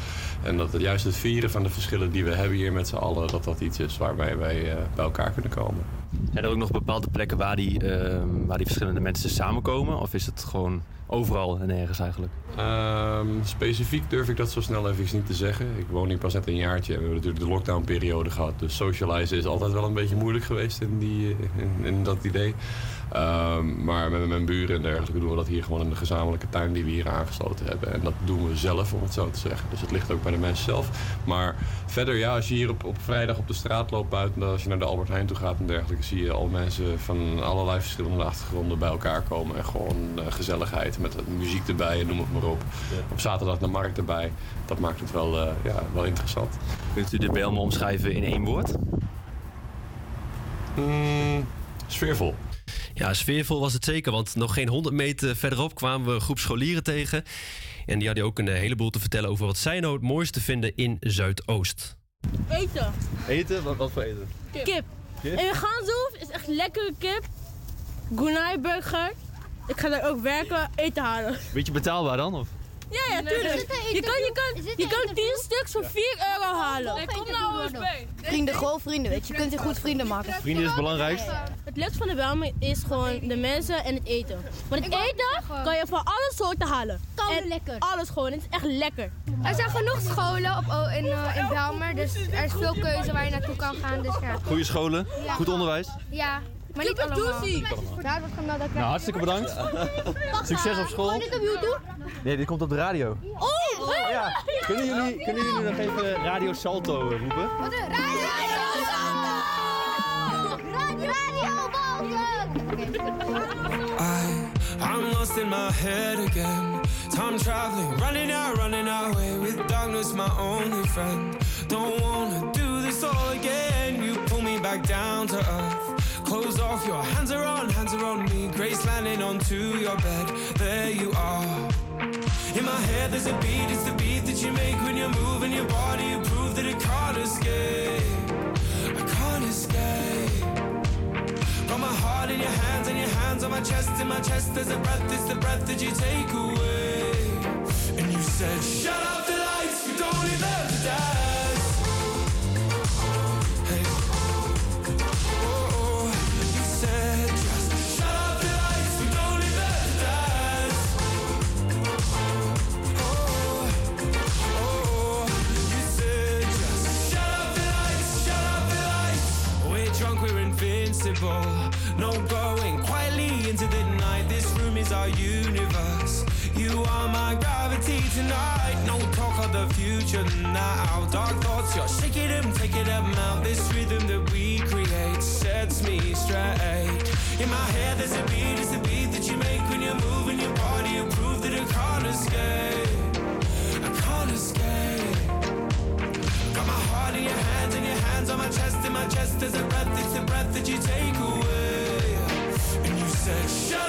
En dat het juist het vieren van de verschillen die we hebben hier met z'n allen, dat dat iets is waarbij wij eh, bij elkaar kunnen komen. Zijn er ook nog bepaalde plekken waar die, ehm, waar die verschillende mensen samenkomen? Of is het gewoon overal en ergens eigenlijk? Ehm, specifiek durf ik dat zo snel even niet te zeggen. Ik woon hier pas net een jaartje en we hebben natuurlijk de lockdownperiode gehad. Dus socializen is altijd wel een beetje moeilijk geweest in, die, in, in dat idee. Ehm, maar met mijn buren en dergelijke doen we dat hier gewoon in de gezamenlijke tuin die we hier aangesloten hebben. En dat doen we zelf, om het zo te zeggen. Dus het ligt ook bij de mensen zelf. Maar verder, ja, als je hier op, op vrijdag op de straat loopt buiten, als je naar de Albert Heijn toe gaat en dergelijke, zie je al mensen van allerlei verschillende achtergronden bij elkaar komen. En gewoon eh, gezelligheid met muziek erbij en noem het maar op. Op zaterdag de markt erbij. Dat maakt het wel, eh, ja, wel interessant. Kunt u de Bijlmer omschrijven in één woord? Mm, sfeervol. Ja, sfeervol was het zeker, want nog geen 100 meter verderop kwamen we een groep scholieren tegen. En die hadden ook een eh, heleboel te vertellen over wat zij nou het mooiste vinden in Zuidoost. Eten. Eten? Wat, wat voor eten? Kip. Kip? En in Ganshoef is echt lekkere kip. Gunai burger. Ik ga daar ook werken, eten halen. Beetje betaalbaar dan? Of? Ja, ja, tuurlijk. Je kan, je kan, je kan 10 stuks voor 4 euro halen. kom nou eens bij. Vrienden, gewoon vrienden, weet je. Je kunt hier goed vrienden maken. Vrienden is het belangrijkste. Het leukste van de Belmen is gewoon de mensen en het eten. Want het eten kan je van alle soorten halen. en lekker. Alles gewoon, het is echt lekker. Er zijn genoeg scholen op, in, eh, in Belmer, dus er is veel keuze waar je naartoe kan gaan. Dus ja. Goede scholen, goed onderwijs. Ja, maar niet allemaal. Daar wordt gemeld dat Nou, hartstikke bedankt. Succes op school. dit op YouTube? Nee, dit komt op de radio. Oh! Ja. Kunnen jullie, kunnen jullie nog even Radio Salto eh, roepen? Wat een radio! I, I'm lost in my head again. Time traveling, running out, running away with darkness, my only friend. Don't wanna do this all again. You pull me back down to earth. Close off, your hands are on, hands are on me. Grace landing onto your bed. There you are. In my head, there's a beat, it's the beat that you make when you're moving your body. You prove that it can't escape. I can't escape. Got my heart in your hands and your hands on my chest. In my chest, there's a breath, it's the breath that you take away. And you said, Shut up invincible. No going quietly into the night. This room is our universe. You are my gravity tonight. No talk of the future now. Dark thoughts, you're shaking them, taking them out. This rhythm that we create sets me straight. In my head, there's a beat, it's the beat that you make when you're moving your body. You prove that I can't escape. I can't escape. Heart in your hands and your hands on my chest. In my chest, there's a breath, it's the breath that you take away. And you said, Shut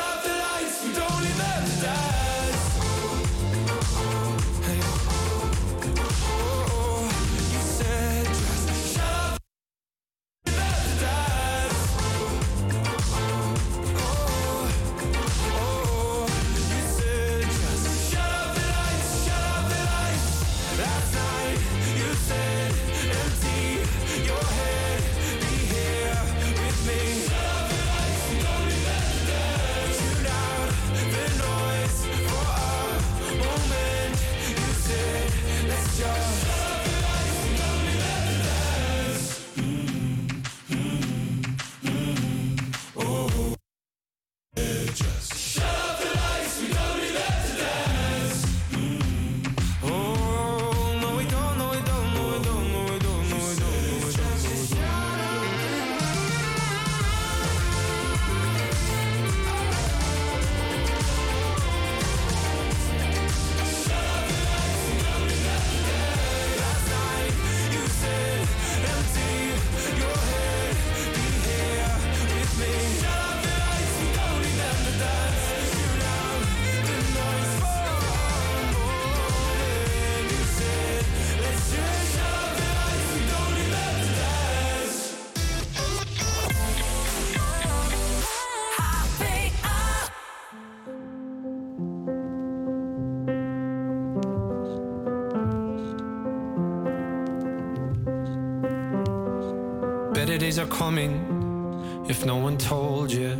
are coming if no one told you.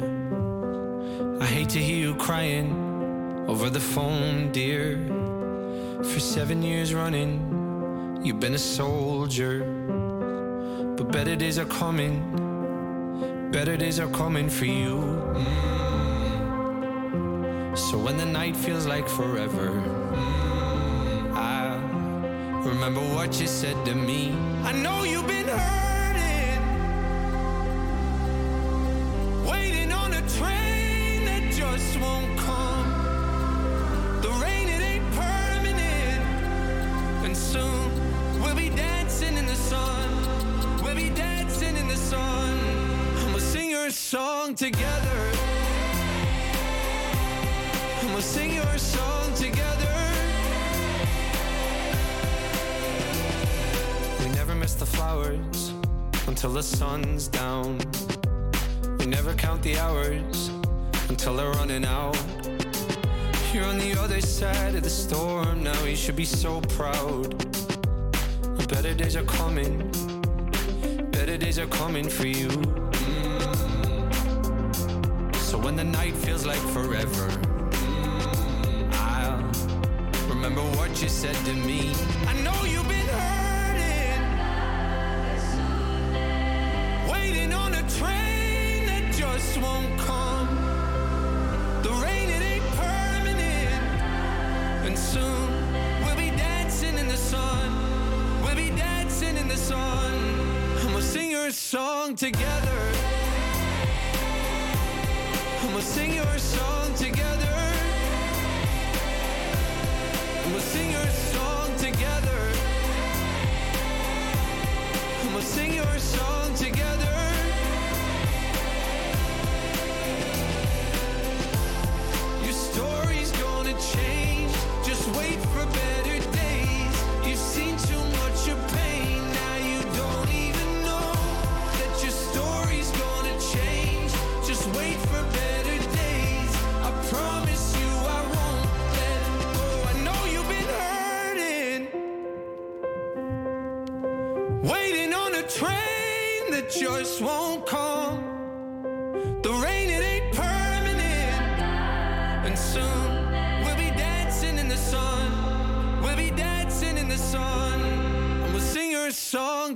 I hate to hear you crying over the phone, dear. For seven years running, you've been a soldier. But better days are coming, better days are coming for you. Mm. So when the night feels like forever, mm, I'll remember what you said to me. I know you've been hurting, together. And we'll sing your song together. We never miss the flowers until the sun's down. We never count the hours until they're running out. You're on the other side of the storm now. You should be so proud. Better days are coming. Better days are coming for you. So when the night feels like forever, I'll remember what you said to me. I know you've been hurting, waiting on a train that just won't come. The rain, it ain't permanent, and soon we'll be dancing in the sun. We'll be dancing in the sun, and we'll sing your song together. Sing your song together. We'll sing your song together. We'll sing your song together. Your story's gonna change. Just wait for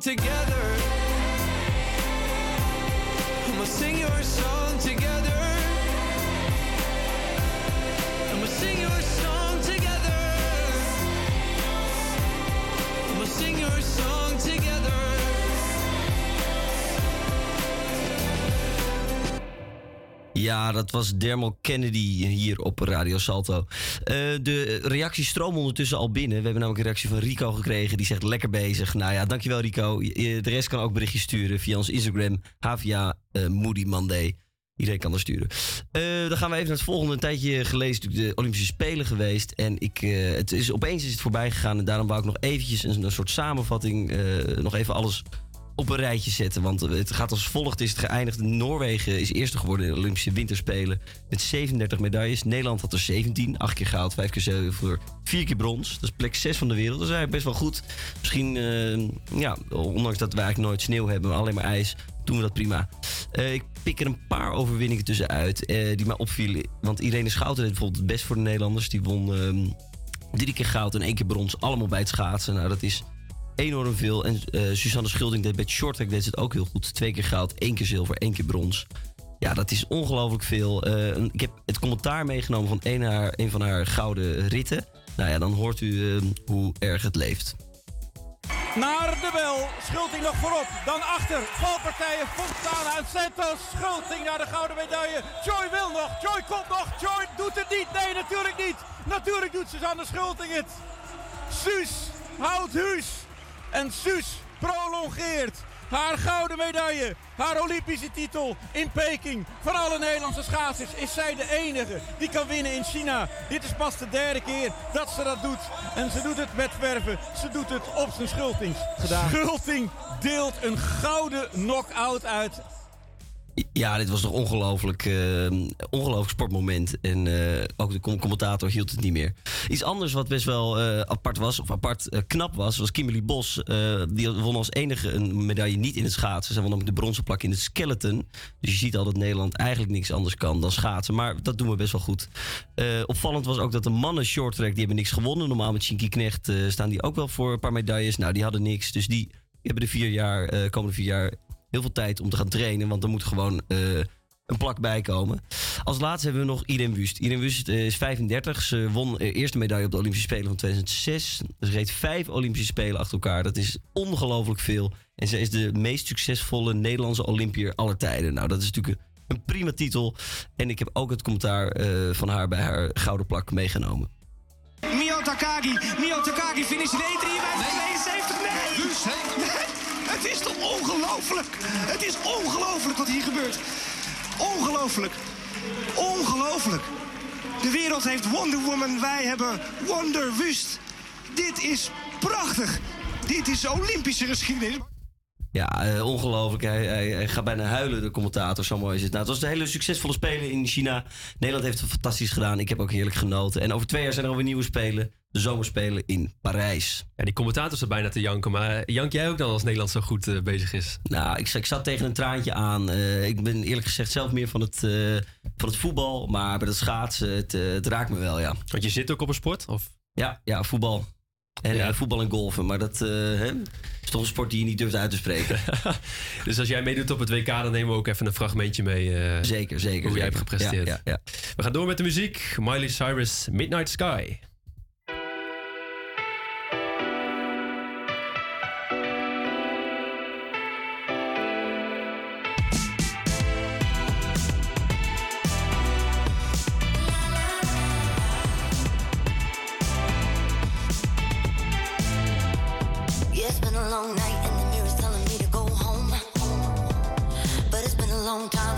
together. Ja, dat was Dermal Kennedy hier op Radio Salto. Eh, de reacties stromen ondertussen al binnen. We hebben namelijk een reactie van Rico gekregen. Die zegt lekker bezig. Nou ja, dankjewel Rico. De rest kan ook berichtjes sturen via ons Instagram. HVA eh, Moody Monday. Iedereen kan er sturen. Eh, dan gaan we even naar het volgende. Een tijdje geleden is de Olympische Spelen geweest. En ik, het is, opeens is het voorbij gegaan. En daarom wou ik nog eventjes een, een soort samenvatting. nog even alles op een rijtje zetten. Want het gaat als volgt is het geëindigd. Noorwegen is eerste geworden in de Olympische Winterspelen. Met 37 medailles. Nederland had er 17. 8 keer goud, 5 keer zilver, 4 keer brons. Dat is plek 6 van de wereld. Dat is eigenlijk best wel goed. Misschien, eh, ja, ondanks dat we eigenlijk nooit sneeuw hebben, alleen maar ijs, doen we dat prima. Eh, ik pik er een paar overwinningen tussenuit eh, die mij opvielen. Want Irene Schouten deed bijvoorbeeld het best voor de Nederlanders. Die won ehm, drie keer goud en één keer brons. Allemaal bij het schaatsen. Nou, dat is enorm veel. En eh Suzanne Schulding deed bij het shorttrack deed het ook heel goed. Twee keer goud, één keer zilver, één keer brons. Ja, dat is ongelooflijk veel. Eh, ik heb het commentaar meegenomen van een, haar, van haar gouden ritten. Nou ja, dan hoort u eh, hoe erg het leeft. Naar de bel. Schulting nog voorop. Dan achter. Valpartijen. Fontana en Santos. Schulting naar de gouden medaille. Joy wil nog. Joy komt nog. Joy doet het niet. Nee, natuurlijk niet. Natuurlijk doet Suzanne Schulting het. Suus houdt huis. En Suus prolongeert haar gouden medaille. Haar Olympische titel in Peking. Van alle Nederlandse schaatsers is zij de enige die kan winnen in China. Dit is pas de derde keer dat ze dat doet. En ze doet het met verven. Ze doet het op zijn Schultings gedaan. Schulting deelt een gouden knock-out uit. Ja, dit was toch ongelooflijk, eh, ongelooflijk sportmoment. En eh, ook de com- commentator hield het niet meer. Iets anders wat best wel eh, apart was, of apart eh, knap was, was Kimberly Bos. Die won als enige een medaille niet in het schaatsen. Ze won namelijk de bronzen plak in het skeleton. Dus je ziet al dat Nederland eigenlijk niks anders kan dan schaatsen. Maar dat doen we best wel goed. Opvallend was ook dat de mannen shorttrack, die hebben niks gewonnen. Normaal met Shinky Knecht staan die ook wel voor een paar medailles. Nou, die hadden niks. Dus die hebben de vier jaar, komende vier jaar heel veel tijd om te gaan trainen. Want er moet gewoon eh, een plak bij komen. Als laatste hebben we nog Irene Wust. Irene Wust eh, is 35. Ze won de eerste medaille op de Olympische Spelen van 2006. Ze reed vijf Olympische Spelen achter elkaar. Dat is ongelooflijk veel. En ze is de meest succesvolle Nederlandse Olympiër aller tijden. Nou, dat is natuurlijk een, prima titel. En ik heb ook het commentaar eh, van haar bij haar gouden plak meegenomen. Mio Takagi. Mio Takagi finish in 1.53. Nee. Dus, nee. Het is toch ongelooflijk. Het is ongelooflijk wat hier gebeurt. Ongelooflijk. Ongelooflijk. De wereld heeft Wonder Woman. Wij hebben Wonder Wust. Dit is prachtig. Dit is Olympische geschiedenis. Ja, eh, ongelooflijk. Hij gaat bijna huilen, de commentator. Zo mooi is het. Nou, het was een hele succesvolle spelen in China. Nederland heeft het fantastisch gedaan. Ik heb ook heerlijk genoten. En over twee jaar zijn er alweer nieuwe spelen. De zomerspelen in Parijs. Ja, die commentator zat bijna te janken. Maar jank jij ook dan als Nederland zo goed eh, bezig is? Nou, ik, ik zat tegen een traantje aan. Eh, ik ben eerlijk gezegd zelf meer van het, eh, van het voetbal. Maar bij het schaatsen, het, eh, het raakt me wel, ja. Want je zit ook op een sport? Of? Ja, ja, voetbal. En Ja. eh, voetbal en golfen. Maar dat eh, hè, is toch een sport die je niet durft uit te spreken. Dus als jij meedoet op het WK, dan nemen we ook even een fragmentje mee. eh, zeker, zeker. Hoe jij hebt gepresteerd. Ja, ja, We gaan door met de muziek. Miley Cyrus, Midnight Sky. Long time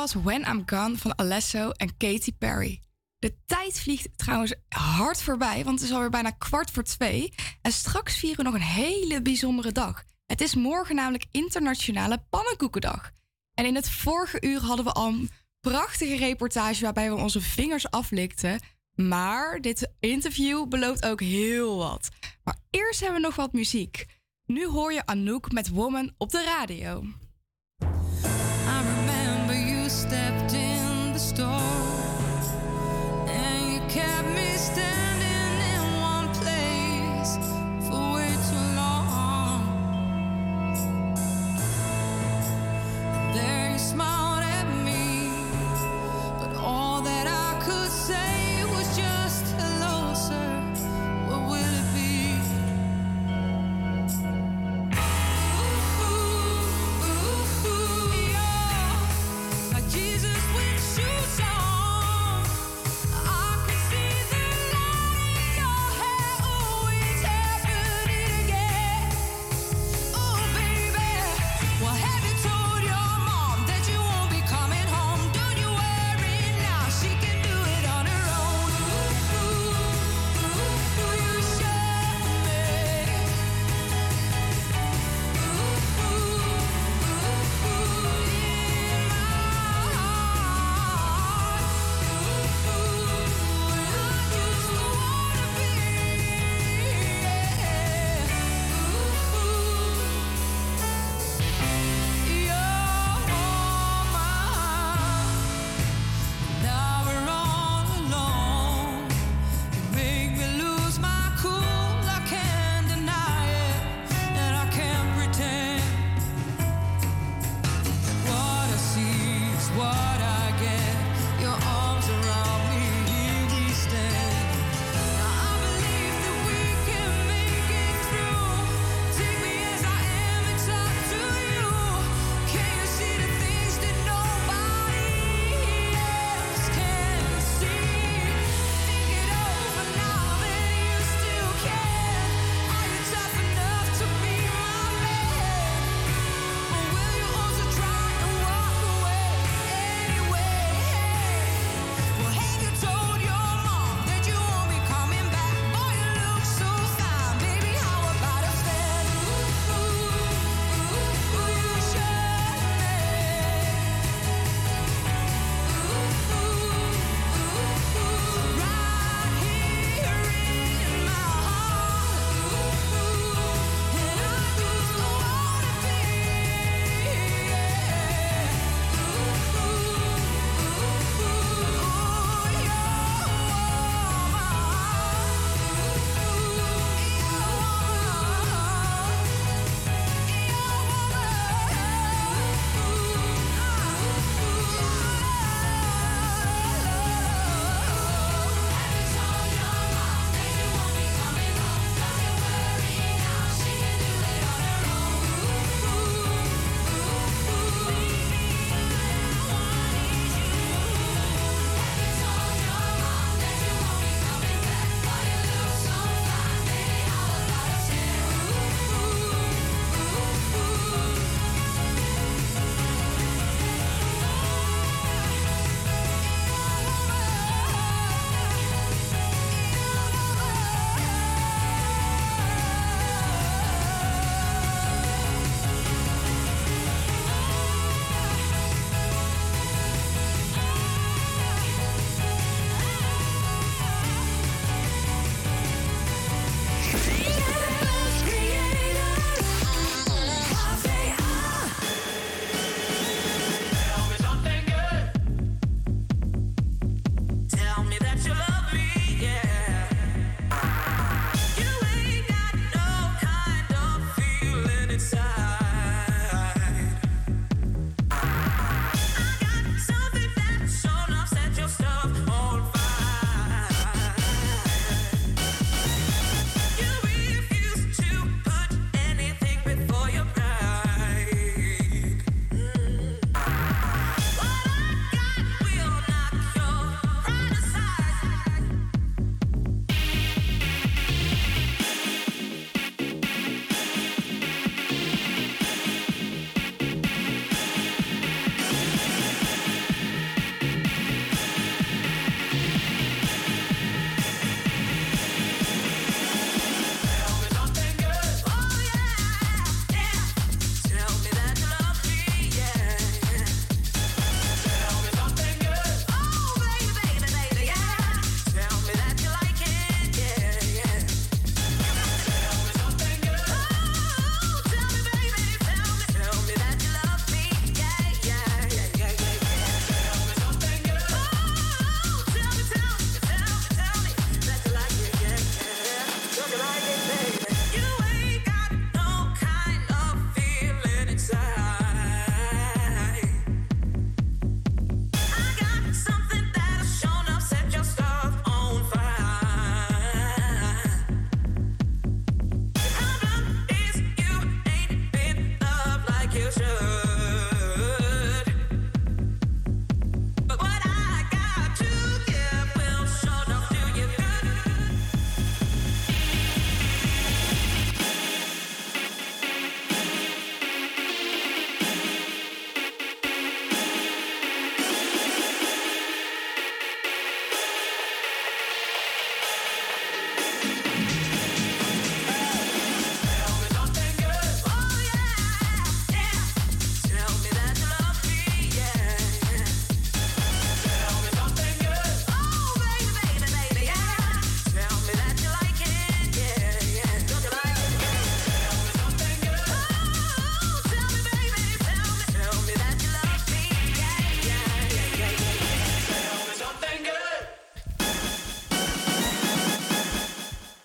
was When I'm Gone van Alesso en Katy Perry. De tijd vliegt trouwens hard voorbij, want het is alweer bijna kwart voor twee. En straks vieren we nog een hele bijzondere dag. Het is morgen namelijk Internationale Pannenkoekendag. En in het vorige uur hadden we al een prachtige reportage waarbij we onze vingers aflikten. Maar dit interview belooft ook heel wat. Maar eerst hebben we nog wat muziek. Nu hoor je Anouk met Woman op de radio.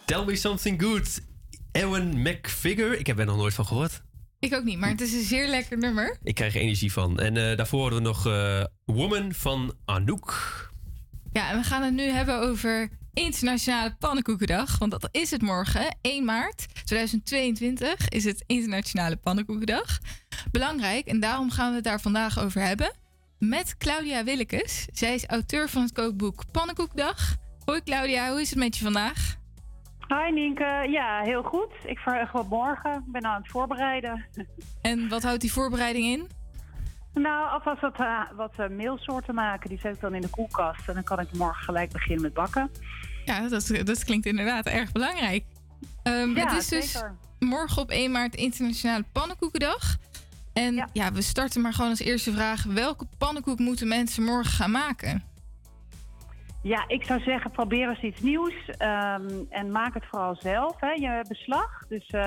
Tell Me Something Good. Ewan McFigure. Ik heb er nog nooit van gehoord. Ik ook niet, maar het is een zeer lekker nummer. Ik krijg er energie van. En eh, daarvoor hadden we nog eh, Woman van Anouk. Ja, en we gaan het nu hebben over Internationale Pannenkoekendag. Want dat is het morgen, 1 maart 2022 is het Internationale Pannenkoekendag. Belangrijk, en daarom gaan we het daar vandaag over hebben. Met Claudia Willekes. Zij is auteur van het kookboek Pannenkoekdag. Hoi Claudia, hoe is het met je vandaag? Hi Nienke, ja heel goed. Ik verheug me op morgen. Ik ben aan het voorbereiden. En wat houdt die voorbereiding in? Nou, alvast wat, eh, wat meelsoorten maken. Die zet ik dan in de koelkast. En dan kan ik morgen gelijk beginnen met bakken. Ja, dat, dat klinkt inderdaad erg belangrijk. Ehm, Ja, het is dus zeker. morgen op 1 maart Internationale Pannenkoekendag. En ja. we starten maar gewoon als eerste vraag. Welke pannenkoek moeten mensen morgen gaan maken? Ja, ik zou zeggen, probeer eens iets nieuws. ehm, en maak het vooral zelf, hè, je beslag. Dus eh,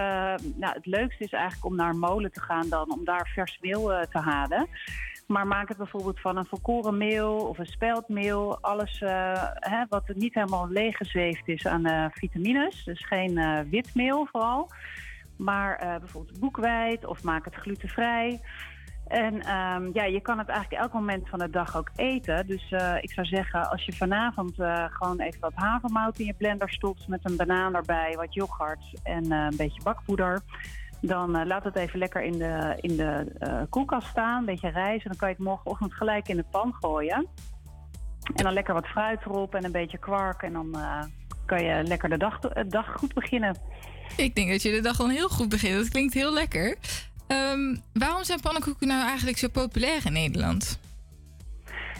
nou, het leukste is eigenlijk om naar een molen te gaan dan, om daar vers meel eh, te halen. Maar maak het bijvoorbeeld van een volkoren meel of een speldmeel. Alles eh, hè, wat niet helemaal leeggezweefd is aan vitamines. Dus geen eh, wit meel vooral. Maar bijvoorbeeld boekweit of maak het glutenvrij. En ehm, ja, je kan het eigenlijk elk moment van de dag ook eten. Dus eh, ik zou zeggen, als je vanavond eh, gewoon even wat havermout in je blender stopt... met een banaan erbij, wat yoghurt en eh, een beetje bakpoeder... dan laat het even lekker in de, in de koelkast staan, een beetje rijst... en dan kan je het morgenochtend gelijk in de pan gooien. En dan lekker wat fruit erop en een beetje kwark... en dan kan je lekker de dag, dag goed beginnen. Ik denk dat je de dag dan heel goed begint. Dat klinkt heel lekker. Ehm, waarom zijn pannenkoeken nou eigenlijk zo populair in Nederland?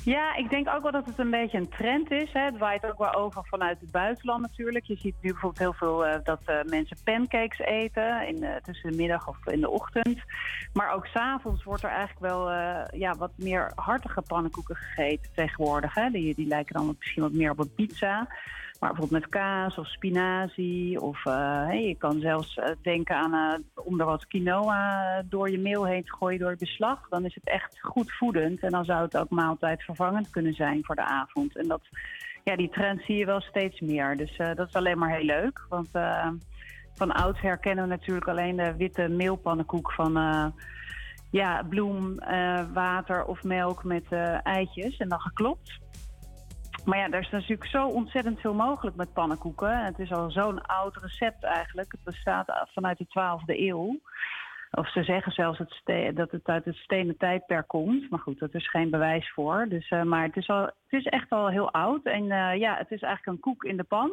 Ja, ik denk ook wel dat het een beetje een trend is. Hè. Het waait ook wel over vanuit het buitenland natuurlijk. Je ziet nu bijvoorbeeld heel veel eh, dat eh, mensen pancakes eten in, de- tussen de middag of in de ochtend. Maar ook s'avonds wordt er eigenlijk wel eh, ja, wat meer hartige pannenkoeken gegeten tegenwoordig. Hè. Die, die lijken dan misschien wat meer op een pizza. Maar bijvoorbeeld met kaas of spinazie. Of eh, je kan zelfs eh, denken aan eh, om er wat quinoa door je meel heen te gooien door je beslag. Dan is het echt goed voedend. En dan zou het ook maaltijdvervangend kunnen zijn voor de avond. En dat, ja, die trend zie je wel steeds meer. Dus dat is alleen maar heel leuk. Want van oudsher kennen we natuurlijk alleen de witte meelpannenkoek van... ja, bloem, water of melk met eitjes en dan geklopt. Maar ja, er is natuurlijk zo ontzettend veel mogelijk met pannenkoeken. Het is al zo'n oud recept eigenlijk. Het bestaat vanuit de 12e eeuw. Of ze zeggen zelfs het dat het uit het stenen tijdperk komt. Maar goed, dat is geen bewijs voor. Dus, eh, maar het is, al, het is echt al heel oud. En eh, ja, het is eigenlijk een koek in de pan.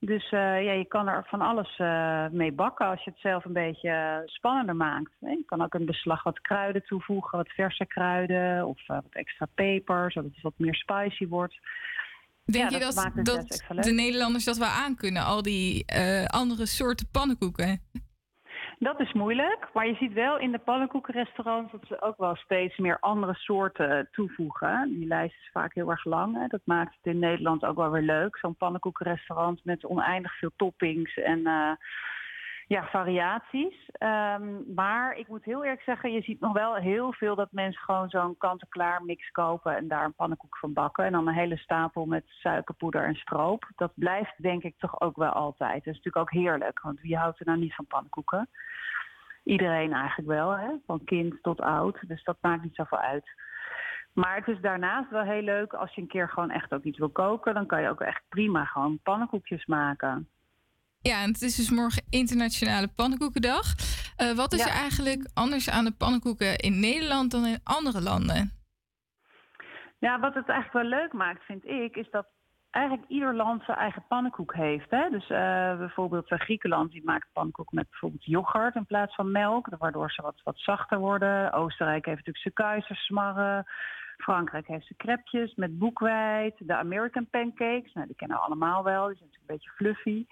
Dus eh, ja, je kan er van alles eh, mee bakken als je het zelf een beetje eh, spannender maakt. hè. Je kan ook een beslag wat kruiden toevoegen, wat verse kruiden of wat extra peper, zodat het wat meer spicy wordt. Denk Ja, je dat, dat leuk. de Nederlanders dat wel aankunnen? Al die andere soorten pannenkoeken? Dat is moeilijk, maar je ziet wel in de pannenkoekenrestaurants dat ze ook wel steeds meer andere soorten toevoegen. Die lijst is vaak heel erg lang. Hè. Dat maakt het in Nederland ook wel weer leuk. Zo'n pannenkoekenrestaurant met oneindig veel toppings en eh, ja, variaties. Ehm, maar ik moet heel eerlijk zeggen, je ziet nog wel heel veel dat mensen gewoon zo'n kant-en-klaar mix kopen en daar een pannenkoek van bakken. En dan een hele stapel met suikerpoeder en stroop. Dat blijft denk ik toch ook wel altijd. Dat is natuurlijk ook heerlijk, want wie houdt er nou niet van pannenkoeken? Iedereen eigenlijk wel, hè? van kind tot oud. Dus dat maakt niet zoveel uit. Maar het is daarnaast wel heel leuk als je een keer gewoon echt ook iets wil koken. Dan kan je ook echt prima gewoon pannenkoekjes maken. Ja, en het is dus morgen Internationale Pannenkoekendag. Eh, wat is Ja. er eigenlijk anders aan de pannenkoeken in Nederland dan in andere landen? Ja, wat het eigenlijk wel leuk maakt, vind ik, is dat eigenlijk ieder land zijn eigen pannenkoek heeft. Hè? Dus eh, bijvoorbeeld eh, Griekenland die maakt pannenkoek met bijvoorbeeld yoghurt in plaats van melk, waardoor ze wat, wat zachter worden. Oostenrijk heeft natuurlijk zijn kuizersmarren. Frankrijk heeft zijn crepjes met boekweit. De American pancakes, nou, die kennen we allemaal wel. Die zijn natuurlijk een beetje fluffy.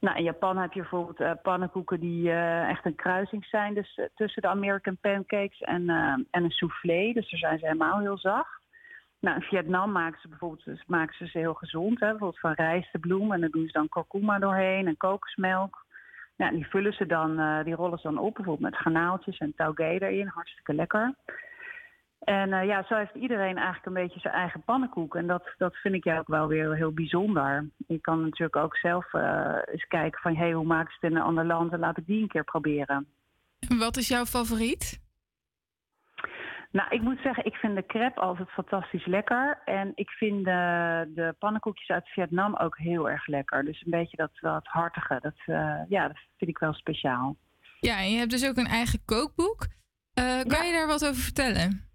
Nou, in Japan heb je bijvoorbeeld eh, pannenkoeken die eh, echt een kruising zijn dus, eh, tussen de American pancakes en, en een soufflé. Dus daar zijn ze helemaal heel zacht. Nou, in Vietnam maken ze bijvoorbeeld dus maken ze, ze heel gezond. Hè? Bijvoorbeeld van rijstebloem en daar doen ze dan kurkuma doorheen en kokosmelk. Ja, die vullen ze dan, die rollen ze dan op, bijvoorbeeld met garnaaltjes en taugé erin. Hartstikke lekker. En eh, ja, zo heeft iedereen eigenlijk een beetje zijn eigen pannenkoek. En dat, dat vind ik ja ook wel weer heel bijzonder. Je kan natuurlijk ook zelf eh, eens kijken van... hé, hey, hoe maken ze het in een ander land? En laat ik die een keer proberen. Wat is jouw favoriet? Nou, ik moet zeggen, ik vind de crepe altijd fantastisch lekker. En ik vind de, de pannenkoekjes uit Vietnam ook heel erg lekker. Dus een beetje dat, dat hartige, dat, eh, ja, dat vind ik wel speciaal. Ja, en je hebt dus ook een eigen kookboek. Kan je daar wat over vertellen?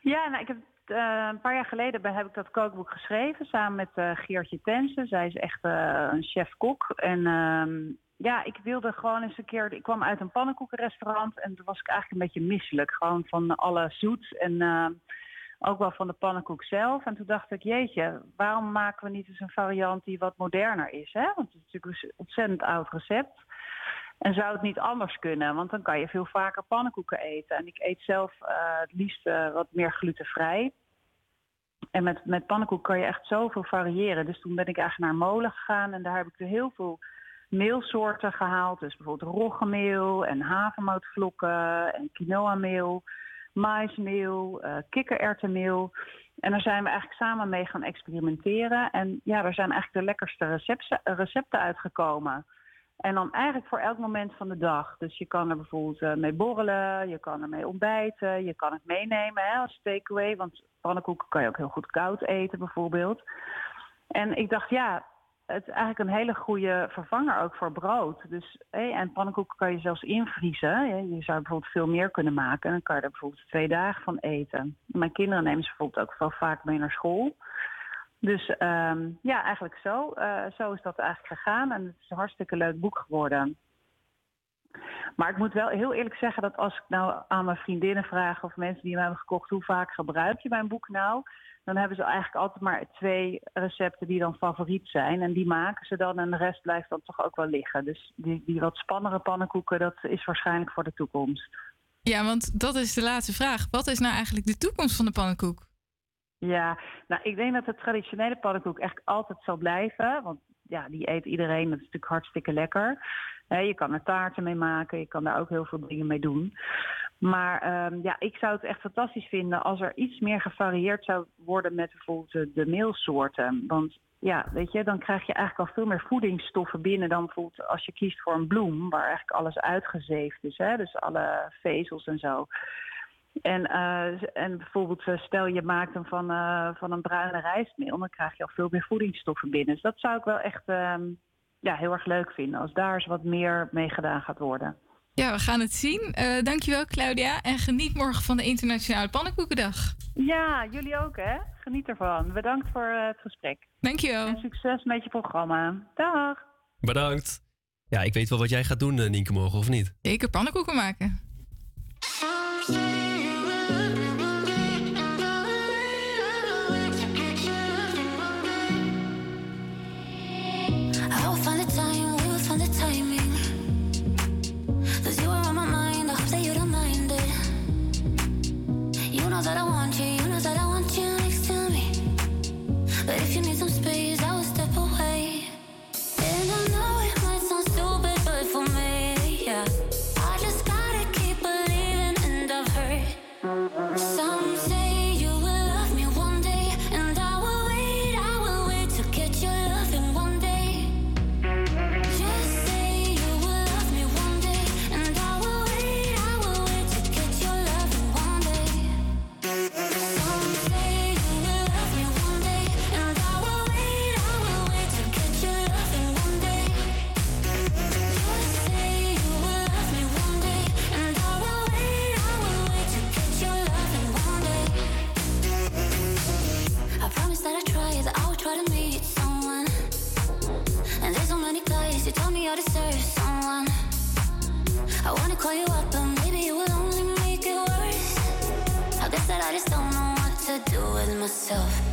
Ja, nou, ik heb, eh, een paar jaar geleden heb ik dat kookboek geschreven samen met eh, Geertje Tensen. Zij is echt eh, een chef-kok. En ehm, ja, ik wilde gewoon eens een keer... Ik kwam uit een pannenkoekenrestaurant en toen was ik eigenlijk een beetje misselijk. Gewoon van alle zoet en eh, ook wel van de pannenkoek zelf. En toen dacht ik, jeetje, waarom maken we niet eens een variant die wat moderner is? Hè? Want het is natuurlijk een ontzettend oud recept. En zou het niet anders kunnen? Want dan kan je veel vaker pannenkoeken eten. En ik eet zelf eh, het liefst eh, wat meer glutenvrij. En met, met pannenkoek kan je echt zoveel variëren. Dus toen ben ik eigenlijk naar molen gegaan en daar heb ik heel veel meelsoorten gehaald. Dus bijvoorbeeld roggemeel en havermoutvlokken en quinoa-meel, maismeel, kikkererwtenmeel. En daar zijn we eigenlijk samen mee gaan experimenteren. En ja, daar zijn eigenlijk de lekkerste recepten, recepten uitgekomen. En dan eigenlijk voor elk moment van de dag. Dus je kan er bijvoorbeeld eh, mee borrelen, je kan er mee ontbijten, je kan het meenemen hè, als takeaway. Want pannenkoeken kan je ook heel goed koud eten bijvoorbeeld. En ik dacht, ja, het is eigenlijk een hele goede vervanger ook voor brood. Dus, hé, en pannenkoeken kan je zelfs invriezen. Je zou bijvoorbeeld veel meer kunnen maken. En dan kan je er bijvoorbeeld twee dagen van eten. Mijn kinderen nemen ze bijvoorbeeld ook wel vaak mee naar school. Dus ehm, ja, eigenlijk zo. Eh, zo is dat eigenlijk gegaan. En het is een hartstikke leuk boek geworden. Maar ik moet wel heel eerlijk zeggen dat als ik nou aan mijn vriendinnen vraag of mensen die hem hebben gekocht, hoe vaak gebruik je mijn boek nou? Dan hebben ze eigenlijk altijd maar twee recepten die dan favoriet zijn. En die maken ze dan en de rest blijft dan toch ook wel liggen. Dus die, die wat spannere pannenkoeken, dat is waarschijnlijk voor de toekomst. Ja, want dat is de laatste vraag. Wat is nou eigenlijk de toekomst van de pannenkoek? Ja, nou ik denk dat de traditionele pannenkoek echt altijd zal blijven. Want ja, die eet iedereen. Dat is natuurlijk hartstikke lekker. Je kan er taarten mee maken. Je kan daar ook heel veel dingen mee doen. Maar ehm, ja, ik zou het echt fantastisch vinden als er iets meer gevarieerd zou worden met bijvoorbeeld de, de meelsoorten. Want ja, weet je, dan krijg je eigenlijk al veel meer voedingsstoffen binnen dan bijvoorbeeld als je kiest voor een bloem, waar eigenlijk alles uitgezeefd is. Hè? Dus alle vezels en zo. En, eh, en bijvoorbeeld, eh, stel je maakt hem van, eh, van een bruine rijstmeel, dan krijg je al veel meer voedingsstoffen binnen. Dus dat zou ik wel echt ehm, ja, heel erg leuk vinden, als daar eens wat meer mee gedaan gaat worden. Ja, we gaan het zien. Eh dankjewel Claudia en geniet morgen van de Internationale Pannenkoekendag. Ja, jullie ook hè. Geniet ervan. Bedankt voor het gesprek. Dankjewel. En succes met je programma. Dag. Bedankt. Ja, ik weet wel wat jij gaat doen, Nienke, morgen, of niet? Zeker pannenkoeken maken. Call you up, but maybe it will only make it worse. I guess that I just don't know what to do with myself.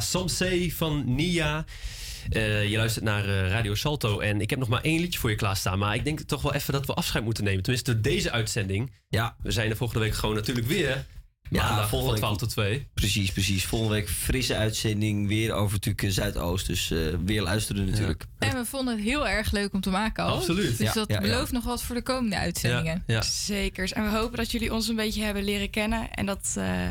Ja, Say van Nia. Eh, je luistert naar eh, Radio Salto en ik heb nog maar één liedje voor je klaarstaan. Maar ik denk toch wel even dat we afscheid moeten nemen. Tenminste, door deze uitzending. Ja. We zijn er volgende week gewoon natuurlijk weer. Maandag van 12 tot 2. Precies, precies. Volgende week frisse uitzending. Weer over natuurlijk eh, Zuidoost. Dus eh, weer luisteren natuurlijk. En we vonden het heel erg leuk om te maken al. Absoluut. Dus Ja, dat ja, ja. belooft nog wat voor de komende uitzendingen. Zekers. En we hopen dat jullie ons een beetje hebben leren kennen. En dat eh,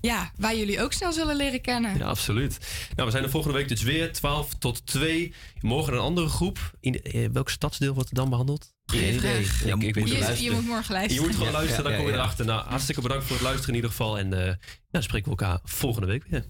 ja, wij jullie ook snel zullen leren kennen. Ja, absoluut. Nou, we zijn er volgende week dus weer 12 tot 2. Morgen een andere groep. In de- eh, welk stadsdeel wordt er dan behandeld? Geen idee. vraag. Ja, ik, ik weet Je- moet morgen luisteren. Je moet gewoon Ja, luisteren, ja, dan kom je erachter. Nou, hartstikke bedankt voor het luisteren in ieder geval. En eh ja, dan spreken we elkaar volgende week weer.